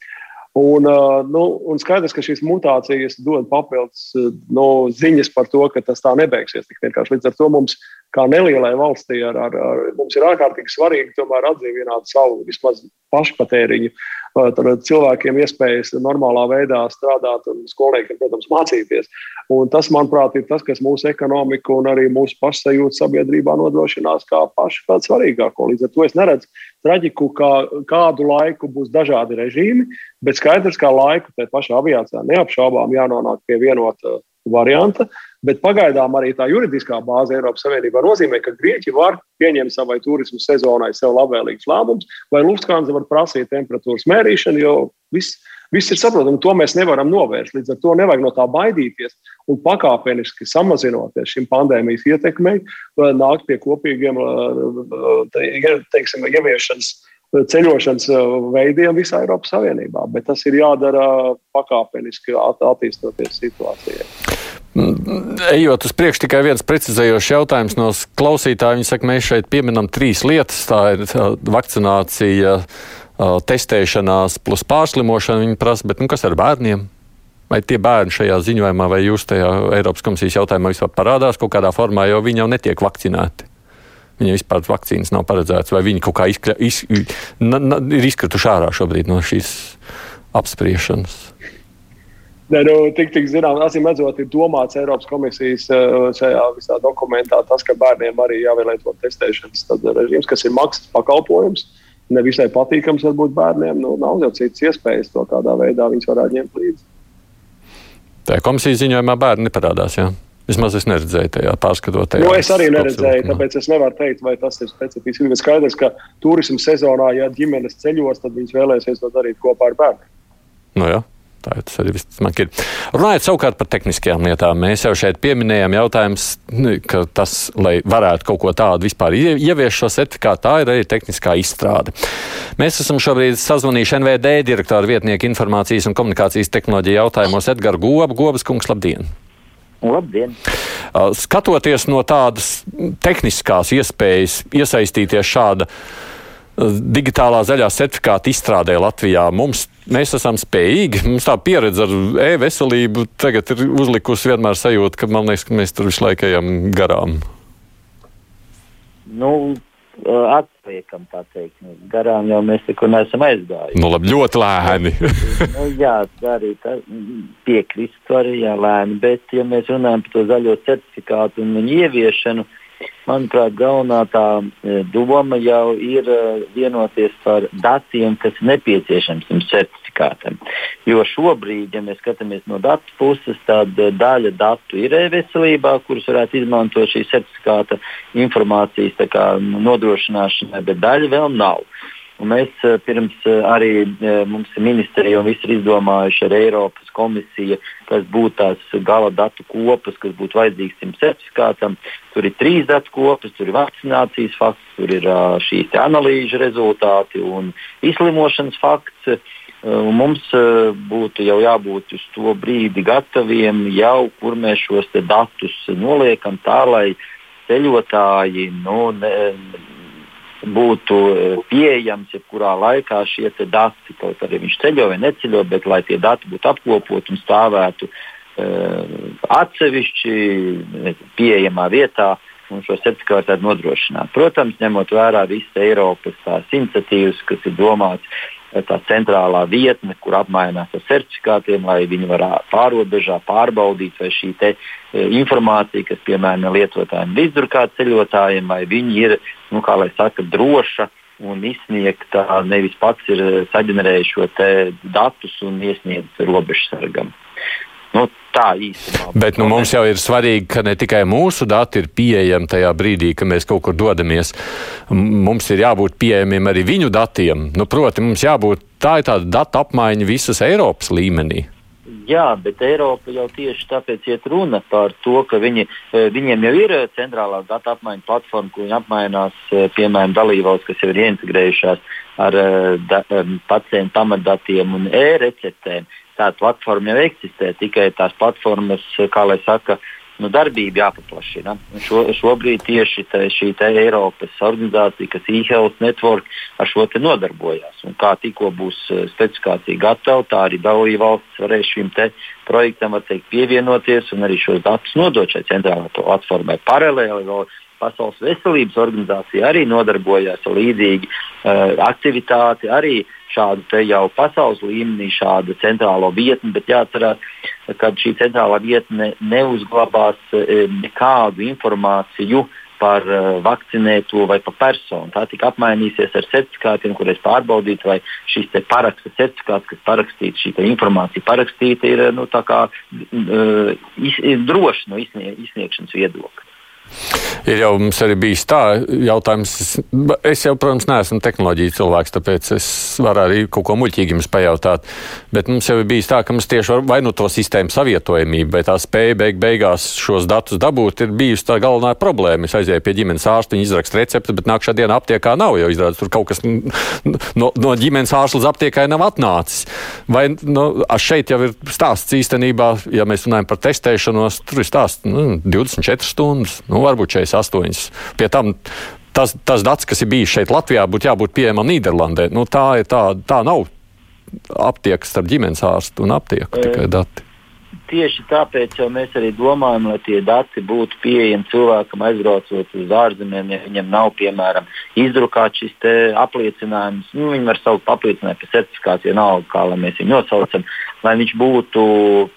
Un, nu, un skaidrs, ka šīs mutācijas dod papildus nu, ziņas par to, ka tas tā nebeigsies. Līdz ar to mums, kā nelielai valstī, ar, ar, ar, mums ir ārkārtīgi svarīgi tomēr atdzīvināt savu vismaz pašpatēriņu cilvēkiem iespējas normālā veidā strādāt un skolniekiem, protams, mācīties. Un tas, manuprāt, ir tas, kas mūsu ekonomiku un arī mūsu pašsajūtu sabiedrībā nodrošinās kā pašu pats svarīgāko. Līdz ar to es neredzu traģiku, kā kādu laiku būs dažādi režīmi, bet skaidrs, ka laiku tajā pašā aviācijā neapšaubām jānonāk pie vienota varianta. Bet pagaidām arī tā juridiskā bāze Eiropas Savienībā nozīmē, ka Grieķi var pieņemt savai turismu sezonai sev labvēlīgus lēmumus, vai Lufthansa var prasīt temperatūras mērīšanu, jo viss, viss ir saprotami. To mēs nevaram novērst. Līdz ar to nevajag no tā baidīties un pakāpeniski samazinoties šim pandēmijas ietekmei, nākt pie kopīgiem teiksim, ieviešanas ceļošanas veidiem visā Eiropas Savienībā. Bet tas ir jādara pakāpeniski, attīstoties situācijai. Ejot uz priekšu, tikai viens precizējošs jautājums no klausītāja. Viņi saka, mēs šeit pieminam trīs lietas. Tā ir vakcinācija, testēšanās plus pārslimošana. Viņi prasa, bet nu, kas ar bērniem? Vai tie bērni šajā ziņojumā vai jūs tajā Eiropas komisijas jautājumā vispār parādās kaut kādā formā, jo viņi jau netiek vakcinēti? Viņiem vispār vakcīnas nav paredzētas, vai viņi kaut kā izkļa, iz, na, na, ir izkrituši ārā šobrīd no šīs apspriešanas. Ne, nu, tik, tik zinām, acīm redzot, ir domāts Eiropas komisijas eh, šajā visā dokumentā tas, ka bērniem arī jāvēlēto testēšanas režīms, kas ir maksas pakalpojums. Nevisai patīkams varbūt bērniem. Nu, nav jau citas iespējas to kādā veidā viņus varētu ņemt līdzi. Tā komisijas ziņojumā bērni neparādās. Jā. Vismaz es neredzēju tajā pārskatot. Nu, es arī neredzēju, tāpēc es nevaru teikt, vai tas ir specifiski. Ir skaidrs, ka turisma sezonā, ja ģimenes ceļos, tad viņas vēlēsies to darīt kopā ar bērniem. Nu, jā. Tā tas arī visticamāk ir. Runājot savukārt par tehniskajām lietām, mēs jau šeit pieminējām jautājums, nu, ka tas, lai varētu kaut ko tādu vispār ieviest šo certifikātu, tā ir arī tehniskā izstrāde. Mēs esam šobrīd sazvanījuši NVD direktoru vietnieku informācijas un komunikācijas tehnoloģiju jautājumos Edgars Goba. Gobas kungs, labdien! Labdien! Skatoties no tādas tehniskās iespējas iesaistīties šāda digitālā zaļā certifikāta izstrādē Latvijā. Mums, mēs esam spējīgi, mums tā pieredze ar e-veselību tagad ir uzlikusi vienmēr sajūta, ka man liekas, ka mēs tur visu laiku ejam garām. Nu, atliekam, tā teikt. Nu, garām jau mēs neko neesam aizgājuši. Nu, labi, ļoti lēni. (laughs) nu, jā, arī piekrīstu arī jā, lēni, bet, ja mēs runājam par to zaļo certifikātu un viņu ieviešanu, uh, manuprāt, galvenā tā e, doma jau ir e, vienoties par datiem, kas nepieciešams tam certifikātam. Jo šobrīd, ja mēs skatāmies no datu puses, tad e, daļa datu ir e-veselībā, kurus varētu izmantot šī certifikāta informācijas kā, nodrošināšanai, bet daļa vēl nav. Un mēs eh, pirms eh, arī eh, mums ministrija un viss ir izdomājuši ar Eiropas komisiju, kas būtu tās gala datu kopas, kas būtu vajadzīgs šim certifikātam. Tur ir trīs datu kopas, tur ir vakcinācijas fakts, tur ir šīs analīžu rezultāti un izslimošanas fakts. Un mums būtu jau jābūt uz to brīdi gataviem, jau kur mēs šos datus noliekam tā, lai ceļotāji nu, ne, būtu e, pieejams jebkurā laikā šie dati. Kaut arī viņš ceļo vai neceļo, bet lai tie dati būtu apkopoti un stāvētu uh, atsevišķi pieejamā vietā. Un šo certifikātu nodrošināt. Protams, ņemot vērā visas Eiropas tās iniciatīvas, kas ir domāts tā centrālā vietne, kur apmainās ar certifikātiem, lai viņi varētu pārobežā pārbaudīt, vai šī e, informācija, kas piemēram ir lietotājiem līdzdrukāt ceļotājiem, vai viņi ir, nu, kā lai saka, droša un izsniegta, nevis pats ir saģenerējis šo datus un iesniedz robežsargam. Nu, tā īstenībā. Bet nu, mums jau ir svarīgi, ka ne tikai mūsu dati ir pieejami tajā brīdī, kad mēs kaut kur dodamies. Mums ir jābūt pieejamiem arī viņu datiem. Nu, proti, mums jābūt tā ir tāda datu apmaiņa visas Eiropas līmenī. Jā, bet Eiropa jau tieši tāpēc iet runa par to, ka viņi, e, viņiem jau ir centrālā datu apmaiņas platforma, kur viņi apmainās, e, piemēram, dalībvalsts, kas jau ir ieintegrējušās ar e, da, pacientu pamatdatiem un e-receptēm. Tāda platforma jau eksistē, tikai tās platformas, kā lai saka, uh, nu, darbība jāpaplašina. Šo, šobrīd tieši tā, šī Eiropas organizācija, kas e-health network, ar šo nodarbojas. Un kā tikko būs eh, specifikācija gatava, tā arī dalībvalstis varēs šim projektam teikt, pievienoties un arī šos datus nodot šai centrālajai platformai. Paralēli Pasaules veselības organizācija arī nodarbojas ar līdzīgu uh, aktivitāti. Arī šādu jau pasaules līmenī, šādu centrālo vietni, bet jāatcerās, ka šī centrālā vietne neuzglabās uh, nekādu informāciju par uh, vakcinēto vai par personu. Tā tika apmainīsies ar certifikātiem, kuriem pārbaudīt, vai šis paraksta certifikāts, kas parakstīts, šī informācija parakstīta, ir nu, kā, iz, droša no izsnie, izsniegšanas viedokļa. Ir jau mums arī bijis tā jautājums. Es jau, protams, neesmu tehnoloģija cilvēks, tāpēc es varu arī kaut ko muļķīgi jums pajautāt. Bet mums jau ir bijis tā, ka mums tieši vai nu to sistēmu savietojamība, vai tā spēja beig beigās šos datus dabūt, ir bijusi tā galvenā problēma. Es aizēju pie ģimenes ārsta, viņi izraksta recepti, bet nākamā dienā aptiekā nav, jo izrādās tur kaut kas no, no ģimenes ārsta līdz aptiekai nav atnācis. Vai nu, šeit jau ir stāsts īstenībā, ja mēs runājam par testēšanos, tur ir stāsts nu, 24 stundas. Nu, varbūt 48. Pie tam tas, tas dats, kas ir bijis šeit Latvijā, būtu jābūt pieejamam Nīderlandē. Nu, tā, tā, tā nav aptiekta starp ģimenes ārstu un aptieku tikai dati tieši tāpēc mēs arī domājam, lai tie dati būtu pieejami cilvēkam aizbraucot uz ārzemēm, ja viņam nav, piemēram, izdrukāts šis apliecinājums. Nu, viņi var par apliecinājumu, par certifikāciju, vienalga, kā mēs viņu nosaucam, lai viņš būtu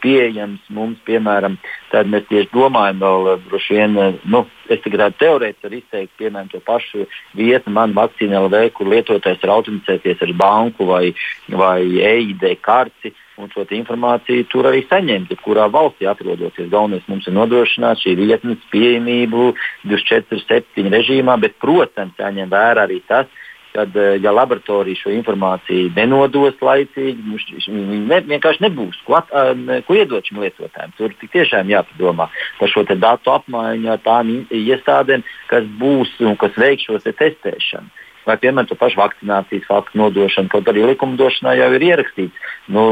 pieejams mums, piemēram, tad mēs tieši domājam vēl droši vien, nu, es tikai teorētiski varu izteikt, piemēram, to pašu vietu, man vakcīna LV, kur lietotājs var autenticēties ar banku vai, vai EID karti un šo informāciju tur arī saņemt, jebkurā valstī atrodoties. Galvenais mums ir nodrošināt šī vietnes pieejamību 24-7 režīmā, bet, protams, jāņem vērā arī tas, kad eh, ja laboratorija šo informāciju nenodos laicīgi, viņi ne, vienkārši nebūs ko, at, ko iedot šim lietotājam. Tur tiešām jāpadomā par šo datu apmaiņu ar tām iestādēm, kas būs un kas veiks šo te testēšanu vai piemēram to pašu vakcinācijas faktu nodošanu. Kaut arī likumdošanā jau ir ierakstīts, nu,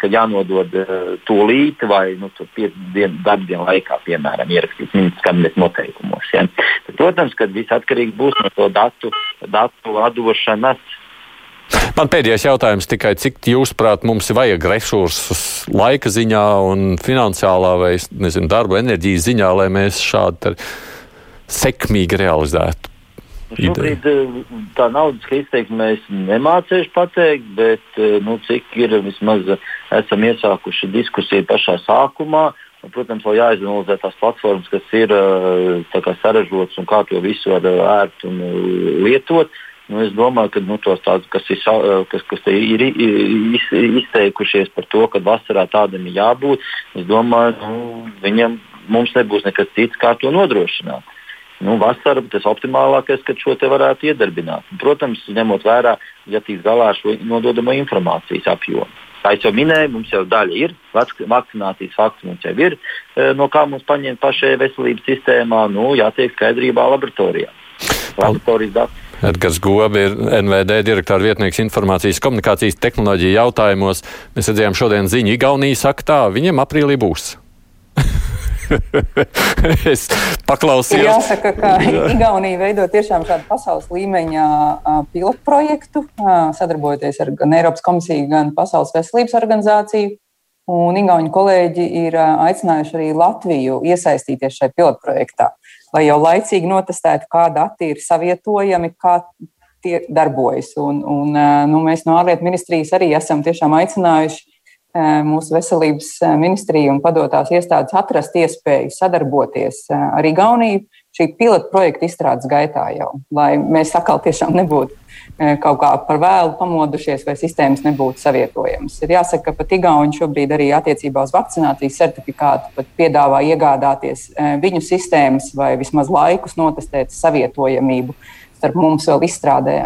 ka jānodod uh, tūlīt vai nu, piecdienu darbdienu laikā, piemēram, ierakstīts ministrs kabinetes noteikumos. Ja. Bet, protams, ka viss atkarīgs būs no to datu, datu atdošanas. Man pēdējais jautājums tikai, cik jūsuprāt mums vajag resursus laika ziņā un finansiālā vai nezinu, darba enerģijas ziņā, lai mēs šādi sekmīgi realizētu Šobrīd eh, tā naudas izteiksme mēs nemācīšu pateikt, bet eh, nu, cik ir vismaz eh, esam iesākuši diskusiju pašā sākumā. Un, protams, vēl jāizanalizē tās platformas, kas ir saražotas un kā to visu var ērti un lietot. Nu, es domāju, ka nu, tos tādus, kas, ir, kas, kas ir iz, izteikušies par to, ka vasarā tādam ir jābūt, es domāju, nu, viņam mums nebūs nekas cits, kā to nodrošināt nu, vasara tas optimālākais, kad šo te varētu iedarbināt. Protams, ņemot vērā, ja tiks galā ar šo nododamo informācijas apjomu. Kā jau minēju, mums jau daļa ir, vakcinācijas fakts mums jau ir, e, no kā mums paņemt pašai veselības sistēmā, nu, jātiek skaidrībā laboratorijā. Laboratorijas dati. Edgars Gobi ir NVD direktora vietnieks informācijas komunikācijas tehnoloģiju jautājumos. Mēs redzējām šodien ziņu, Igaunija saka tā, viņiem aprīlī būs. (laughs) es paklausījos. Jāsaka, ka Igaunija veido tiešām šādu pasaules līmeņa pilotu projektu, sadarbojoties ar gan Eiropas komisiju, gan Pasaules veselības organizāciju. Un Igaunijas kolēģi ir aicinājuši arī Latviju iesaistīties šajā pilotprojektā, lai jau laicīgi notestētu, kā dati ir savietojami, kā tie darbojas. Un, un, nu, mēs no ārlietu ministrijas arī esam tiešām aicinājuši mūsu veselības ministrija un padotās iestādes atrast iespēju sadarboties ar Igauniju šī pilota projekta izstrādes gaitā jau, lai mēs atkal tiešām nebūtu kaut kā par vēlu pamodušies vai sistēmas nebūtu savietojamas. Ir jāsaka, ka pat Igauni šobrīd arī attiecībā uz vakcinācijas certifikātu piedāvā iegādāties viņu sistēmas vai vismaz laikus notestēt savietojamību starp mums vēl izstrādē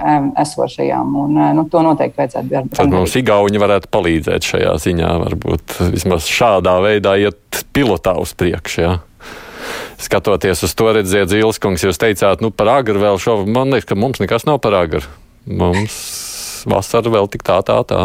esošajām. Un, nu, to noteikti vajadzētu darīt. Tad mums Igauni varētu palīdzēt šajā ziņā, varbūt vismaz šādā veidā iet pilotā uz priekšu. Ja? Skatoties uz to, redziet, Zilskungs, jūs teicāt, nu par agru vēl šo, man liekas, ka mums nekas nav par agru. Mums vasara vēl tik tā, tā, tā.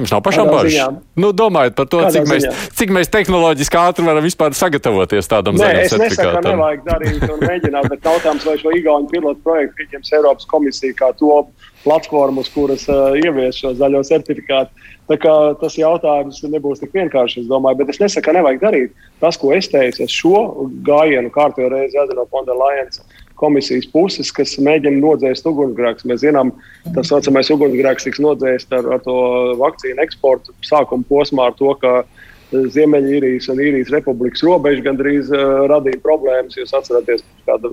Jums nav pašām bažas. Nu, domājot par to, Kādā cik mēs, ziņā? cik mēs tehnoloģiski ātri varam vispār sagatavoties tādam zaļam certifikātam. Es nesaku, nevajag darīt un mēģināt, bet jautājums, vai šo Igaunu pilotu projektu pieņems Eiropas komisija kā to platformu, uz kuras uh, ievies šo zaļo certifikātu. Tā kā tas jautājums nebūs tik vienkāršs, es domāju, bet es nesaku, ka nevajag darīt. Tas, ko es teicu, es šo gājienu kārtējo reizi no Fonda Lions komisijas puses, kas mēģina nodzēst ugunsgrēkus. Mēs zinām, tas saucamais ugunsgrēks tiks nodzēsts ar, ar to vakcīnu eksportu sākuma posmā, ar to, ka Ziemeļīrijas un Īrijas republikas robeža gandrīz uh, radīja problēmas. Jūs atceraties, kāda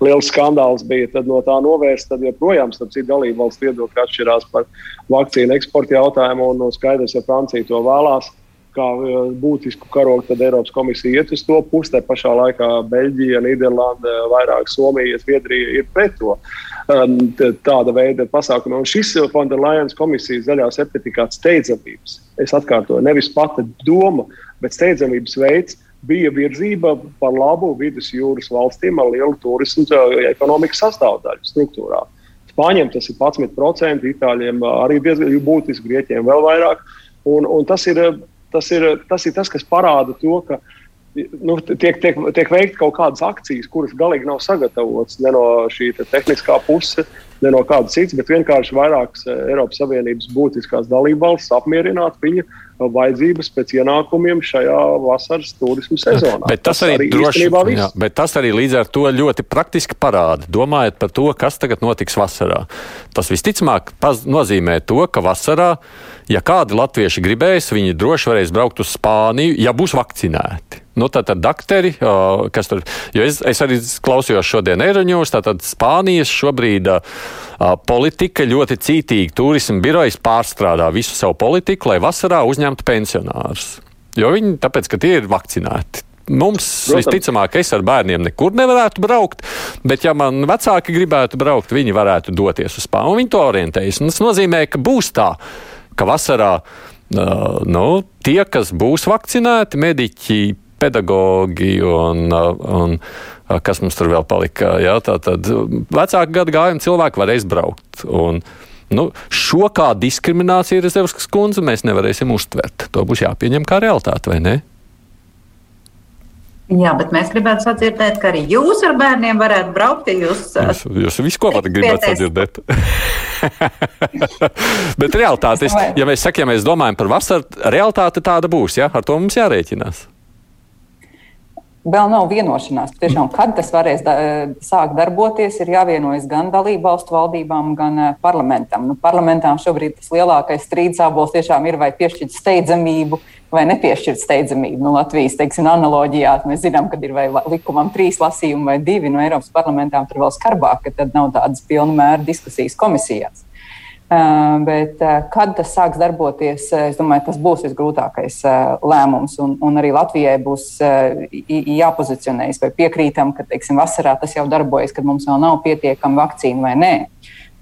liela skandāls bija no tā novērst. Tad joprojām, starp citu, dalību valsts viedokļi atšķirās par vakcīnu eksporta jautājumu, un no skaidrs, ja Francija to vēlās kā e, būtisku karogu, tad Eiropas komisija iet uz to pusi. Tā pašā laikā Beļģija, Nīderlanda, vairāk Somija, Zviedrija ir pret to. Um, tāda veida pasākumu. Un šis Fonda Lajons komisijas zaļā certifikāts steidzamības, es atkārtoju, nevis pati doma, bet steidzamības veids bija virzība par labu vidusjūras valstīm ar lielu turismu ekonomikas sastāvdaļu struktūrā. Spāņiem tas ir 11%, Itāļiem arī diezgan būtiski, Grieķiem vēl vairāk. Un, un tas ir tas ir, tas ir tas, kas parāda to, ka nu, tiek, tiek, tiek veikta kaut kādas akcijas, kuras galīgi nav sagatavotas ne no šī te tehniskā puses, ne no kādas citas, bet vienkārši vairākas eh, Eiropas Savienības būtiskās dalībvalstis apmierināt viņu vajadzības pēc ienākumiem šajā vasaras turismu sezonā. Bet tas, tas arī, arī droši, jā, bet tas arī līdz ar to ļoti praktiski parāda, domājot par to, kas tagad notiks vasarā. Tas visticamāk nozīmē to, ka vasarā, ja kādi latvieši gribēs, viņi droši varēs braukt uz Spāniju, ja būs vakcinēti. Nu, tātad dakteri, kas tur, jo es, es arī klausījos šodien Eiroņos, tātad Spānijas šobrīd politika ļoti cītīgi turismu birojas pārstrādā visu savu politiku, lai vasarā uzņemtu pensionārus. Jo viņi, tāpēc, ka tie ir vakcinēti. Mums Protams. visticamāk, es ar bērniem nekur nevarētu braukt, bet, ja man vecāki gribētu braukt, viņi varētu doties uz Spāniju. Viņi to orientējas. Tas nozīmē, ka būs tā, ka vasarā uh, nu, tie, kas būs vakcinēti, mediķi pedagogi un, un kas mums tur vēl palika. Jā, tā tad vecāku gadu gājumu cilvēki varēs braukt. Un, Nu, šo kā diskrimināciju Rezervskas kundze mēs nevarēsim uztvert. To būs jāpieņem kā realitāte, vai ne? Jā, bet mēs gribētu sadzirdēt, ka arī jūs ar bērniem varētu braukt. Jūs, jūs, jūs visu ko gribat sadzirdēt. (laughs) bet realitāte, ja mēs sakām, ja mēs domājam par vasaru, realitāte tāda būs. Ja? Ar to mums jārēķinās. Vēl nav vienošanās. Tiešām, kad tas varēs da sākt darboties, ir jāvienojas gan dalību valstu valdībām, gan uh, parlamentam. Nu, parlamentām šobrīd tas lielākais strīds abols tiešām ir, vai piešķirt steidzamību vai nepiešķirt steidzamību. Nu, Latvijas teiksim, analoģijā mēs zinām, ka ir vai likumam trīs lasījumi vai divi, no Eiropas parlamentām tur vēl skarbāk, ka tad nav tādas pilna mēra diskusijas komisijās. Bet, kad tas sāks darboties, es domāju, tas būs visgrūtākais lēmums. Un, un arī Latvijai būs jāpozicionējas, vai piekrītam, ka teiksim, vasarā tas jau darbojas, kad mums vēl nav pietiekama vakcīna vai nē.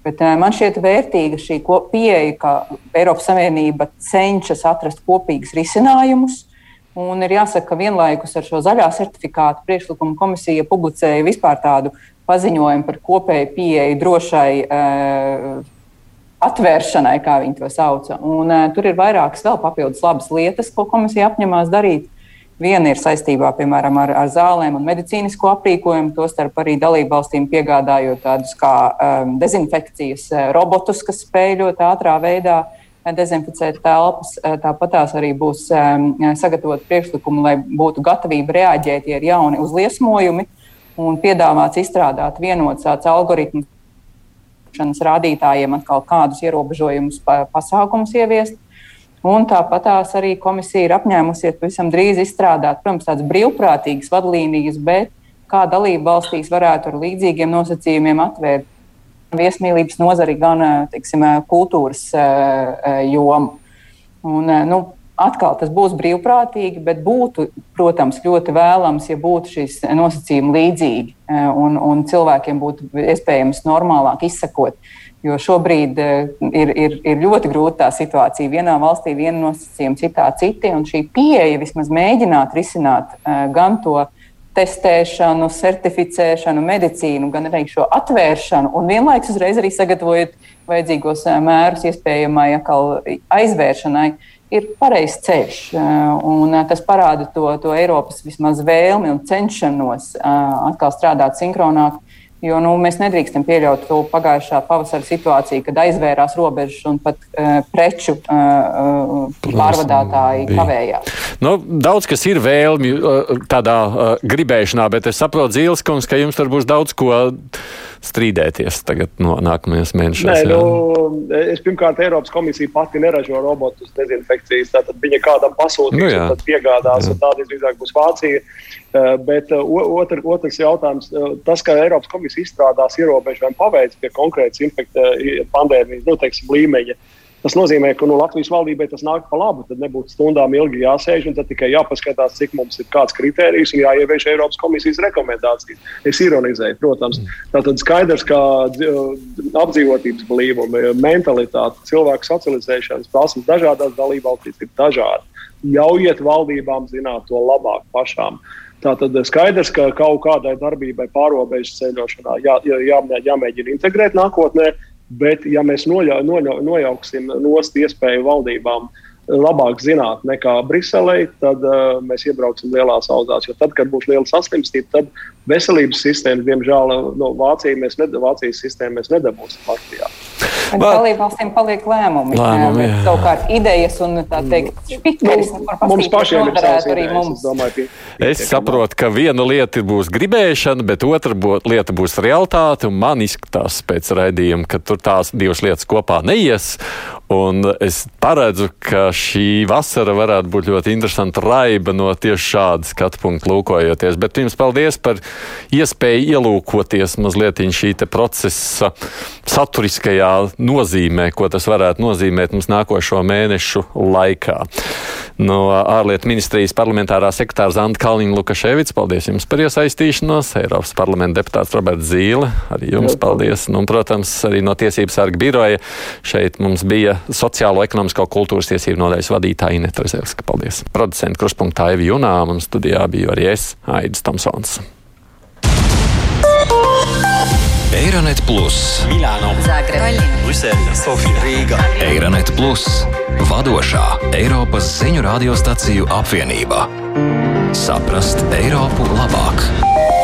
Bet man šķiet vērtīga šī pieeja, ka Eiropas Savienība cenšas atrast kopīgus risinājumus. Un ir jāsaka, ka vienlaikus ar šo zaļā certifikātu priekšlikumu komisija publicēja vispār tādu paziņojumu par kopēju pieeju drošai uh, atvēršanai, kā viņi to sauca. Un, uh, tur ir vairākas vēl papildus labas lietas, ko komisija apņemās darīt. Viena ir saistībā piemēram, ar, ar zālēm un medicīnisko aprīkojumu, tostarp arī dalību valstīm piegādājot tādus kā um, dezinfekcijas robotus, kas spēj ļoti ātrā veidā dezinficēt telpas. Tāpat tās arī būs um, sagatavot priekšlikumu, lai būtu gatavība reaģēt, ja ir jauni uzliesmojumi, un piedāvāts izstrādāt vienots tāds algoritms ietekmes rādītājiem atkal kādus ierobežojumus, pasākumus ieviest. Un tāpat tās arī komisija ir apņēmusies pavisam drīz izstrādāt, protams, tādas brīvprātīgas vadlīnijas, bet kā dalība valstīs varētu ar līdzīgiem nosacījumiem atvērt viesmīlības nozari, gan teiksim, kultūras jomu. Un, nu, atkal tas būs brīvprātīgi, bet būtu, protams, ļoti vēlams, ja būtu šīs nosacījumi līdzīgi un, un cilvēkiem būtu iespējams normālāk izsakot. Jo šobrīd ir, ir, ir ļoti grūta tā situācija. Vienā valstī viena nosacījuma, citā citi, un šī pieeja vismaz mēģināt risināt gan to testēšanu, certificēšanu, medicīnu, gan arī šo atvēršanu, un vienlaikus uzreiz arī sagatavojot vajadzīgos mērus iespējamai aizvēršanai, ir pareizs ceļš. Un tas parāda to, to Eiropas vismaz vēlmi un cenšanos atkal strādāt sinhronāk Jo nu, mēs nedrīkstam pieļaut to pagājušā pavasara situāciju, kad aizvērās robežas un pat uh, preču uh, pārvadātāji kavējās. Nu, daudz kas ir vēlmi uh, tādā uh, gribēšanā, bet es saprotu, Zīleskungs, ka jums tur būs daudz ko strīdēties tagad no nākamajos mēnešos. Nē, nu, es pirmkārt, Eiropas komisija pati neražo robotus dezinfekcijas. Tātad viņa kādam pasūtīs, nu, un tad piegādās, jā. un tāda drīzāk būs Vācija. Uh, bet uh, otr, otrs jautājums, uh, tas, ka Eiropas komisija izstrādās ierobežojumu paveids pie konkrētas pandēmijas nu, teiksim, līmeņa, Tas nozīmē, ka nu, Latvijas valdībai tas nāk pa labu. Tad nebūtu stundām ilgi jāsēž un tikai jāpaskatās, cik mums ir kāds kritērijs un jāievieš Eiropas komisijas rekomendācijas. Es ironizēju, protams. Tātad skaidrs, ka apdzīvotības blīvuma, mentalitāte, cilvēku socializēšanas prasmes dažādās dalībvalstīs ir dažādas. Ļaujiet valdībām zināt to labāk pašām. Tātad skaidrs, ka kaut kādai darbībai pārobežu ceļošanā jā, jā, jāmēģina integrēt nākotnē, Bet, ja mēs noļa, noļa, nojauksim nost iespēju valdībām labāk zināt nekā Briselē, tad uh, mēs iebrauksim lielās auzās. Jo tad, kad būs liela saslimstība, tad veselības sistēma, diemžēl, no Vācijas, mēs ned, Vācijas sistēmu mēs nedabūsim Latvijā. Dalībvalstīm paliek lēmumi. lēmumi jā. Savukārt idejas un tā teikt, spīķeris, nu, mums pašiem ir savas idejas. Mums. Es, domāju, pie, es saprotu, ka viena lieta būs gribēšana, bet otra bū, lieta būs realitāte. Man izskatās pēc raidījuma, ka tur tās divas lietas kopā neies. Un es paredzu, ka šī vasara varētu būt ļoti interesanta raiba no tieši šāda skatu punkta lūkojoties. Bet pirms paldies par iespēju ielūkoties mazliet šī procesa saturiskajā nozīmē, ko tas varētu nozīmēt mums nākošo mēnešu laikā. No ārlietu ministrijas parlamentārā sekretāra Zanta Kalniņa Lukaševits, paldies jums par iesaistīšanos. Eiropas parlamenta deputāts Roberts Zīle, arī jums paldies. Nu, un, protams, arī no Tiesības sarga biroja šeit mums bija sociālo, ekonomisko kultūras tiesību nodaļas vadītāja Ineta Rezerska. Paldies. Producenta kruspunktā Evi Junām un studijā biju arī es, Aidis Tomsons. Eironet Plus, Milāno, Zagreba, Brisele, Sofija, Rīga. Eironet Plus, vadošā Eiropas ziņu radiostaciju apvienība. Saprast Eiropu labāk!